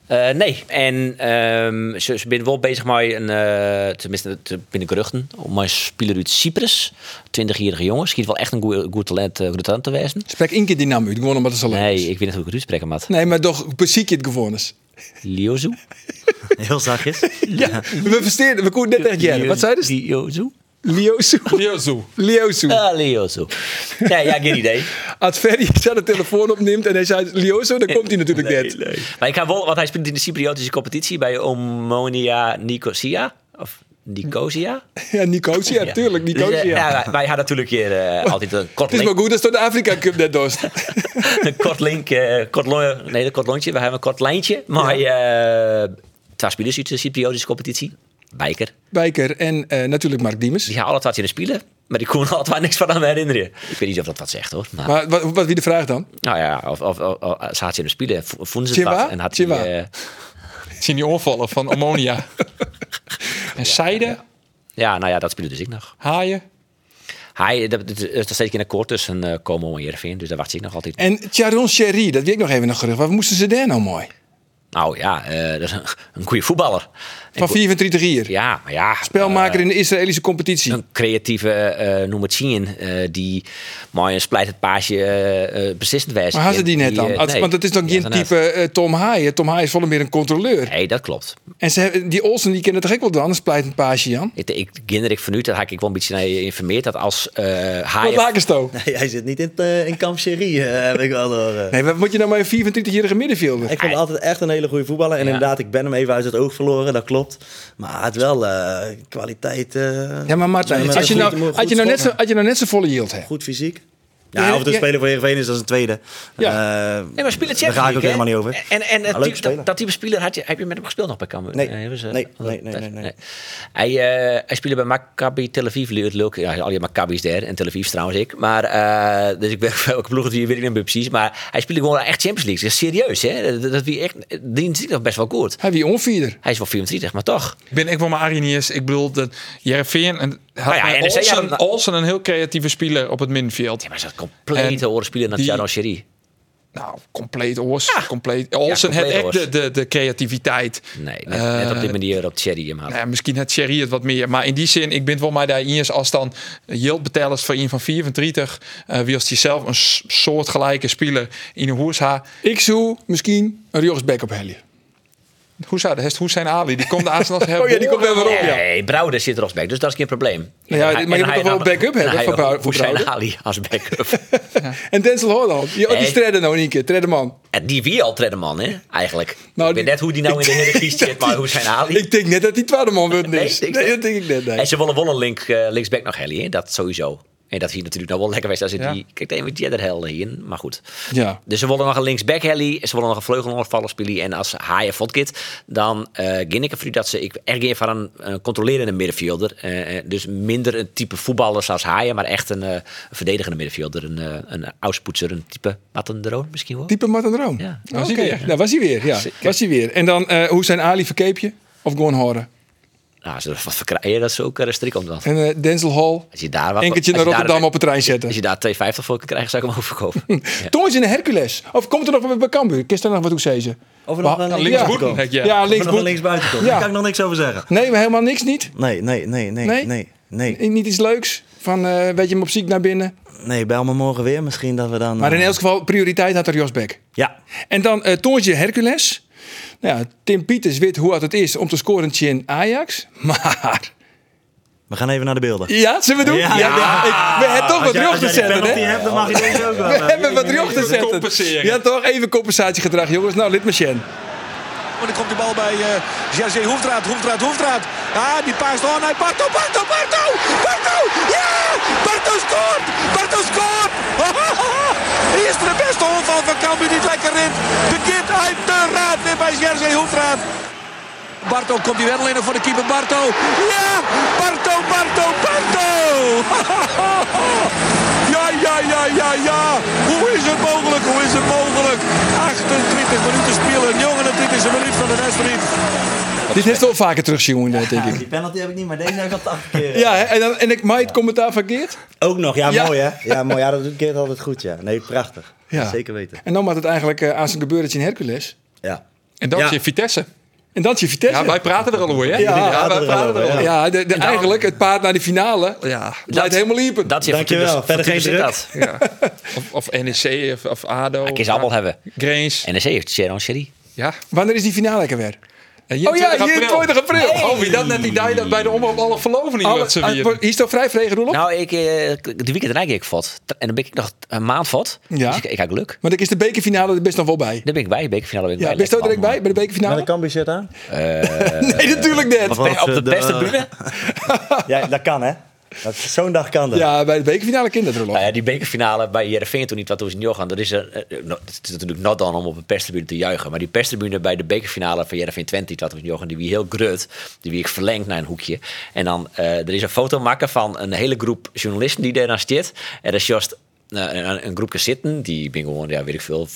Eh, nee, en ehm, ze, ze zijn wel bezig met een, eh, tenminste te- binnen geruchten, om een speler uit Cyprus, 20-jarige jongen, schiet wel echt een goed, goed talent, eh, goed talent te wezen. Spreek één keer die naam uit, gewoon omdat het zo leuk Nee, is. ik weet niet hoe ik het uitspreken moet. Nee, maar toch precies het gewoon is. Liozu? Heel zachtjes. Ja, we versteerden, we konden net echt jaren. Wat zei je? Liozu? Liosu. Liozu. Liosu. Ah, Liozu. Nee, ja, geen idee. Als Ferry zo de telefoon opneemt en hij zei Liosu, dan komt hij natuurlijk net. Maar ik ga wel, want hij speelt in de Cypriotische competitie bij Omonia Nicosia. Of Nicosia. Ja, Nicosia, Ja. tuurlijk, Dus, Nicosia. eh, ja, wij, wij hadden natuurlijk hier eh, altijd een kort, Het is maar goed dat het de Afrika Cup net dost. een kort link, eh, kort, nee, een kort lontje. We hebben een kort lijntje. Maar twee spelers uit de Cypriotische competitie. Bijker. Bijker en natuurlijk Mark Diemers. Die gaan alle twee in de spelen. Maar die kon altijd niks van hem herinneren. Ik weet niet of dat wat zegt hoor. Maar, Maar wat, wat wie de vraag dan? nou ja, of, of, of, of ze had ze in de spelen. vo- Vonden ze het wat. En had hij, Zien die oorvallen van ammonia. en zijde, ja, nou ja, dat speelde dus ik nog. haaien. Hij, dat, is steeds in akkoord tussen uh, Como en Jervin. Dus daar wacht ik nog altijd. En Charon Sherry, dat weet ik nog even nog gerucht. Wat moesten ze daar nou mooi? Nou ja, eh, dat is een, een goede voetballer. Van go- 24 hier. Ja, maar ja. Spelmaker in de Israëlische competitie. een creatieve uh, noem het zien, eh, die mooi een splijt het paasje eh, eh, beslissend was. Maar hadden ze die net dan? eh, nee, Want het is die geen type eh, Tom Haaien. Tom Haaien is volle meer een controleur. Nee, dat klopt. En ze, hebben- die Olsen die kennen toch ook wel dan, een splijtend paasje, Jan? Ik, ik kinder ik vanuit, dat had ik wel een beetje naar je geïnformeerd, dat als eh Wat Haaien... Lakensto. Nee, hij zit niet in, eh, in kamp Serie, eh, heb ik wel door. eh. Nee, wat moet je nou maar een 24-jarige middenvelder? Ik vond hem altijd echt een hele goede voetballer. En Ja. inderdaad, ik ben hem even uit het oog verloren, dat klopt. Maar had wel eh, kwaliteit. eh, Ja, maar Martijn, als je, nou, had je nou net zo, had je nou net zo volle yield hebt. Goed fysiek. Ja, of de speler voor Heerenveen is, dat is een tweede. Ja. Eh, Nee, maar spelen Daar ga ik ook helemaal niet over. En, en type- dat, dat type speler had je, heb je met hem gespeeld nog bij Cambuur? Nee. Eh, hebben ze- Nee, nee, nee, nee, nee. Hij, eh, hij speelde bij Maccabi Tel Aviv, leuk. leuk. Ja, al je Maccabi's daar en Tel Aviv trouwens ik. Maar, eh, dus ik weet welke ploeg het hier weet ik niet meer precies. Maar hij speelde gewoon echt Champions League. Dat is serieus, hè? Dat, dat wie echt, die is nog best wel goed. Hij wie onvierder. Hij is wel 24, maar toch. Ben ik wel maar Arinius. Ik bedoel, dat Jereveen en had Nou ja, NEC Olsen, Olsen een heel creatieve speler op het middenveld. Ja, maar ze had compleet En horen spelen naar die- Tjano Sherry. Nou, compleet oors. Compleet. Olsen compleet had echt de, de, de creativiteit. Nee, net, net op die Eh, manier op Sherry hem had. Nou ja, misschien had Sherry het wat meer. Maar in die zin, ik ben het wel maar daar eens als dan yield betalers voor een van 34. eh wie als die zelf een soortgelijke speler in een hoersha. Ik zou misschien een rechtsback op Helje. Hoe zou dat? Hoe zijn Ali? Die komt de Arsenal hebben. Oh ja, die komt wel weer op, ja. Nee, Brouwer zit er als back, dus dat is geen probleem. Nou ja, En maar je moet toch wel dan- backup hebben voor ook- Brou- voor Hoe zijn Brouwer? Ali als backup? En Denzel Holland. Die, oh, die Nee. stredde nou niet keer. Tredde man. en die wie al man, hè? Eigenlijk. Nou, ik weet die- net hoe die nou in de hiërarchie zit, maar hoe zijn Ali? Ik denk net dat die tweede man wordt Nee, Nee, dat denk ik net. Nee. En ze willen wel een link, eh, linksback nog Helly, hè? Dat sowieso. En dat hier natuurlijk nou wel lekker was als het Ja. die... Kijk, even Jedder helden hier, maar goed. Ja. Dus ze willen nog een linksback Helly, ze willen nog een spelen. En als Haaien Vodkit, dan uh, ging ik ervoor dat ze... Ik erg in van een, een controlerende middenvelder. Eh, eh, dus minder een type voetballer zoals Haaien, maar echt een, eh, een verdedigende middenvelder. Een, uh, een auspoetser, een type Mattendroon misschien wel. Type Martin Droom. Ja. Oké, Was hij weer? Nou, was hij weer. Ja, was hij weer. En dan, eh, hoe zijn Ali verkeep je? Of gewoon horen? Nou, ze wat verkrijgen, dat is ook om dan. En eh, Denzel Hall. Als je daar wat... Enkeltje naar daar- Rotterdam op het trein zetten. Als je daar 2,50 voor kan krijgen, zou ik hem overkopen. ja. Toen is in de Hercules. Of komt er nog wat bij Cambuur? Kist er nog wat hoe zei ze? Of er nog een ja. linksvoet, Ja. Ja, links, linksbuiten komt. Ja. Daar kan ik nog niks over zeggen. Nee, maar helemaal niks niet. Nee, nee, nee, nee, Nee? nee. Niet iets leuks. Van, eh weet je hem op ziek naar binnen. Nee, bel me morgen weer misschien dat we dan... Maar in eh, elk geval, prioriteit had er Josbeck. Ja, En dan uh, Toontje Hercules. Nou ja, Tim Pieters weet hoe hard het is om te scoren in Ajax. Maar... we gaan even naar de beelden. Ja, zullen we doen? Ja, ja. ik, we hebben toch wat als te die zetten, hè? dan mag je deze ook wel. We hebben wat rug te zetten. compenseren. Ja, toch? Even compensatiegedrag, jongens. Nou, lid machine. Maar dan komt de bal bij uh, Jerzy Hoefdraad, Hoefdraad, Hoefdraad. Ja, die paast on naar Barto, Barto, Barto! Barto! Ja! Barto scoort! Barto scoort! Hier is de beste onval van Cambuur die het lekker rint. Begint uiteraard weer bij Jerzy Hoefdraad. Barto komt die wel in voor de keeper Barto. Ja! Barto, Barto, Barto! Ja, ja, ja, ja, ja. Hoe is het mogelijk? Hoe is het mogelijk? De wedstrijd. Dit heeft wel vaker terugzien, denk Ja, ik. die penalty heb ik niet, maar deze heb ik al 80 keer. Ja, hè? en, dan, en ik maai het commentaar verkeerd. Ook nog, ja, Ja. mooi hè? Ja, mooi. Ja, dat doet keert altijd goed, ja. Nee, prachtig. Ja. Zeker weten. En dan maakt het eigenlijk uh, aan zijn gebeurtje in Hercules. Ja. En is je Vitesse. En dat is je Vitesse. Ja, wij praten er al over, hè? Ja, wij praten er al over, ja. Ja, de, de, eigenlijk het paard naar de finale. Ja. Leidt helemaal liepen. Dat is je Dankjewel. Verder geen druk. dat. Ja. Of, of NEC of, of ADO. Ik is allemaal hebben. Grains. NEC heeft Sharon Sherry. Ja. Wanneer is die finale lekker weer? Oh ja, 21 april. Oh, wie dat net die dag dat bij de omroep alle verloven niet Alle- wat ze vieren. Hier is toch vrij vregen? Nou, ik, eh, de weekend rijd ik vat. En dan ben ik nog een maand vat. Ja. Dus ik, ik heb geluk. Maar dan is de bekerfinale er best nog wel bij. Daar ben ik bij. De bekerfinale ben ik Ja, bij. best ook Lekker, direct bij, bij de bekerfinale? Met een Cambuur shirt aan? nee, natuurlijk net. Op de eh, beste bühne? Ja, dat kan hè. Dat- Zo'n dag kan dat. Ja, bij de bekerfinale kind dat, Roelof. Nou ja, die bekerfinale bij Jereveen toen niet wat toen ze niet gaan. Dat is, er, eh, no- het is natuurlijk not dan om op een perstribune te juichen. Maar die perstribune bij de bekerfinale van Jereveen 20, wat niet gaan, die wie heel grut. Die wie ik verlengd naar een hoekje. En dan, eh, er is een foto maken van een hele groep journalisten die daar dan zit. Er is juist eh, een, een groepje zitten, die ben gewoon, ja, weet ik veel,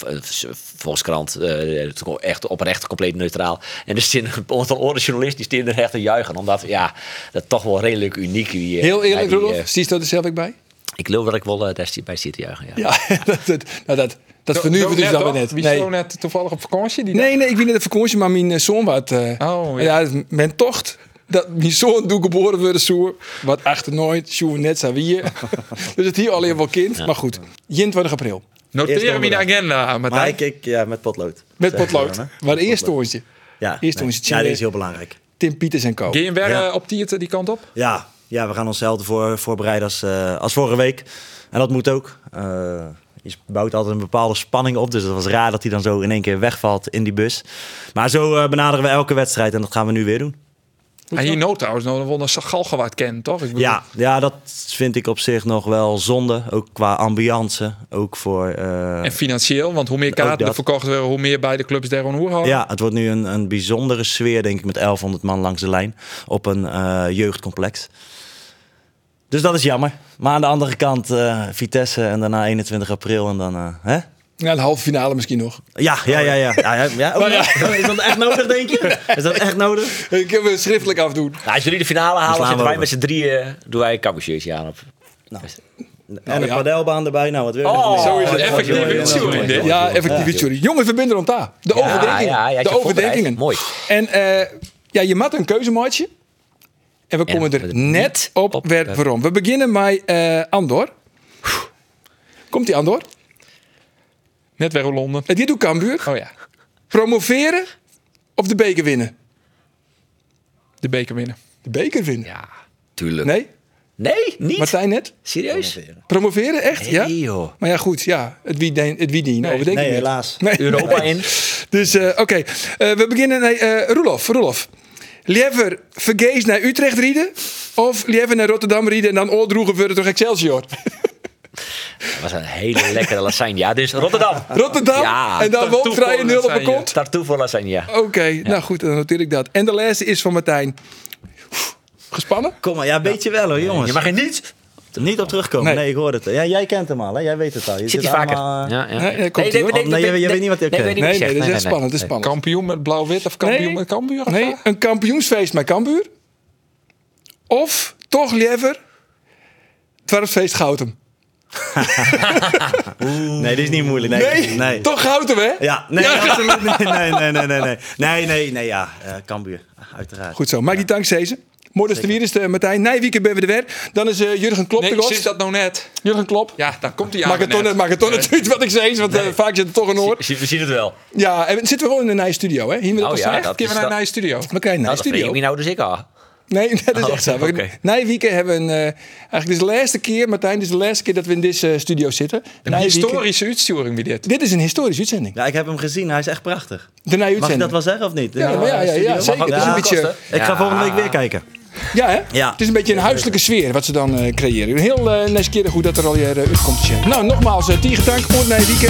Volkskrant, eh, is gewoon echt oprecht compleet neutraal. En er zitten een aantal andere journalisten die staan er echt te juichen, omdat, ja, dat toch wel redelijk uniek. Wie, eh, Heel eerlijk, Roelof. eh, Zie je er zelf ook bij? ik geloof dat ik wel eh, daar bij zit te juichen, ja. Ja, dat, dat, nou, dat, dat vernuven dus dat we net. Wie Nee. zo net toevallig op vakantie? Die Nee, nee, ik weet niet de vakantie, maar mijn eh, zoon wat. eh Oh, ja. ja. mijn tocht. Dat mijn zoon doe geboren worden zo. Wat achter nooit, zo net zo wie. dus het hier alleen wel kind. Maar goed, 21 april. Noteren we in de agenda, Maar Martijn. ik, ik, ja, met potlood. Met potlood. Maar eerst toonstje. Ja, Eerst nee. ja, die is heel belangrijk. Tim Pieters en Co. Ga je weer Ja. op die, die kant op? Ja, ja we gaan onszelf ervoor voorbereiden als, eh, als vorige week. En dat moet ook. Eh, je bouwt altijd een bepaalde spanning op. Dus het was raar dat hij dan zo in één keer wegvalt in die bus. Maar zo eh, benaderen we elke wedstrijd en dat gaan we nu weer doen. En hier nood trouwens nog een Galgenwaard kennen, toch? Ik bedoel- Ja, ja, dat vind ik op zich nog wel zonde. Ook qua ambiance. Ook voor... eh, En financieel, want hoe meer kaarten er verkocht worden, hoe meer bij de clubs daar hoer houden. Ja, het wordt nu een, een bijzondere sfeer, denk ik, met 1100 man langs de lijn op een eh, jeugdcomplex. Dus dat is jammer. Maar aan de andere kant, eh, Vitesse en daarna 21 april en dan, hè? Ja, de halve finale misschien nog. Ja, ja, ja, ja. ja, ja, ja, nog. Is dat echt nodig, denk je? Is dat echt nodig? Ik heb het schriftelijk afdoen. Nou, als jullie de finale halen, zitten we wij met z'n drieën, doen wij een kabelshirtje aan op. En een ja. padelbaan erbij, nou wat wil je Oh, zo is het. Effectief Ja. Sorry. Jongens, we binden rond daar. De Ja, overdenkingen. ja, ja, je de overdenkingen. Mooi. En eh, ja, je maakt een keuzemaatje. En we komen er net op, waarom. We beginnen met eh, Andor. Komt die Andor? Net weer Londen. En die doet Cambuur. Oh ja, Promoveren of de beker winnen? de beker winnen. De beker winnen. Ja, tuurlijk. Nee? Nee, niet? Martijn net? Serieus? Promoveren, echt? ja? Nee, joh. Maar ja, goed. Ja, het wie, de, het wie die Nee, Nee, helaas. Nee. Europa in. Dus eh, oké, Eh, we beginnen. Nee, eh Roelof, Roelof. Liever vergees naar Utrecht rieden of liever naar Rotterdam rieden en dan oordroegen voor door Excelsior? Dat was een hele lekkere lasagne. Ja, dus Rotterdam. Rotterdam Ja, en dan vrije nul op een kont. Tartoe voor lasagne. Oké, nou goed, dan noteer ik dat. En de laatste is van Martijn. Gespannen? Kom maar, ja, weet je wel hoor, jongens. Je mag er niet. Niet op terugkomen. Nee. Nee, ik hoor het. Ja, jij kent hem al, hè? Jij weet het al. Je Zit hij zit vaker? allemaal, eh, Ja, ja. Nee, je- je weet niet wat ik nee, ken. weet niet Nee, wat je nee, dit is echt spannend. Dit is spannend. Kampioen met blauw-wit of kampioen met Cambuur? of Nee, een kampioensfeest met Cambuur. Of toch liever Dwarfsfeest Goutem. Nee, dit is niet moeilijk. Nee, Nee, nee. toch Goutem hè? Ja, nee, absoluut niet. Nee, nee, nee, nee, nee. Nee, nee, nee, ja. eh Cambuur, uiteraard. Goed zo, maak die tank deze. Morgen is de Martijn. Nijwieken ben we er weer. Dan is eh, Jurgen Klop Nee, de ik gast. zit dat nou net. Jurgen Klop. Ja, dan komt hij aan. Mag het toch, net. net- mag het toch natuurlijk wat ik zei, want eh, vaak zit er toch een oor. We zien- We zien het wel. Ja, en zitten we wel in een nieuwe studio, hè? Hier met Oh ja, echt. dat Keer is we naar dat- een studio. We krijgen een Nou, nieuwe studio. ik me nou dus ik al. Nee, dat is Oh, echt zo. We- oké. Nijwieken hebben een, eh, eigenlijk dit is de laatste keer, Martijn, dit is de laatste keer dat we in deze eh, studio zitten. Een Nijwieken- historische uitsturing wie dit. Dit is een historische uitzending. Ja, ik heb hem gezien. Hij is echt prachtig. De Mag ik uitzending. dat wel zeggen of niet? Ja, maar ja, ja, ja, zeker. Het is een Ja, beetje. Ik ga Ja. volgende week weer kijken. ja, hè? Ja. Het is een beetje een huiselijke sfeer wat ze dan eh, creëren. Heel uh, nieuwsgierig hoe dat er al hier uh, uitkomt. Nou, nogmaals, uh, tien gedankt voor Nijwieken.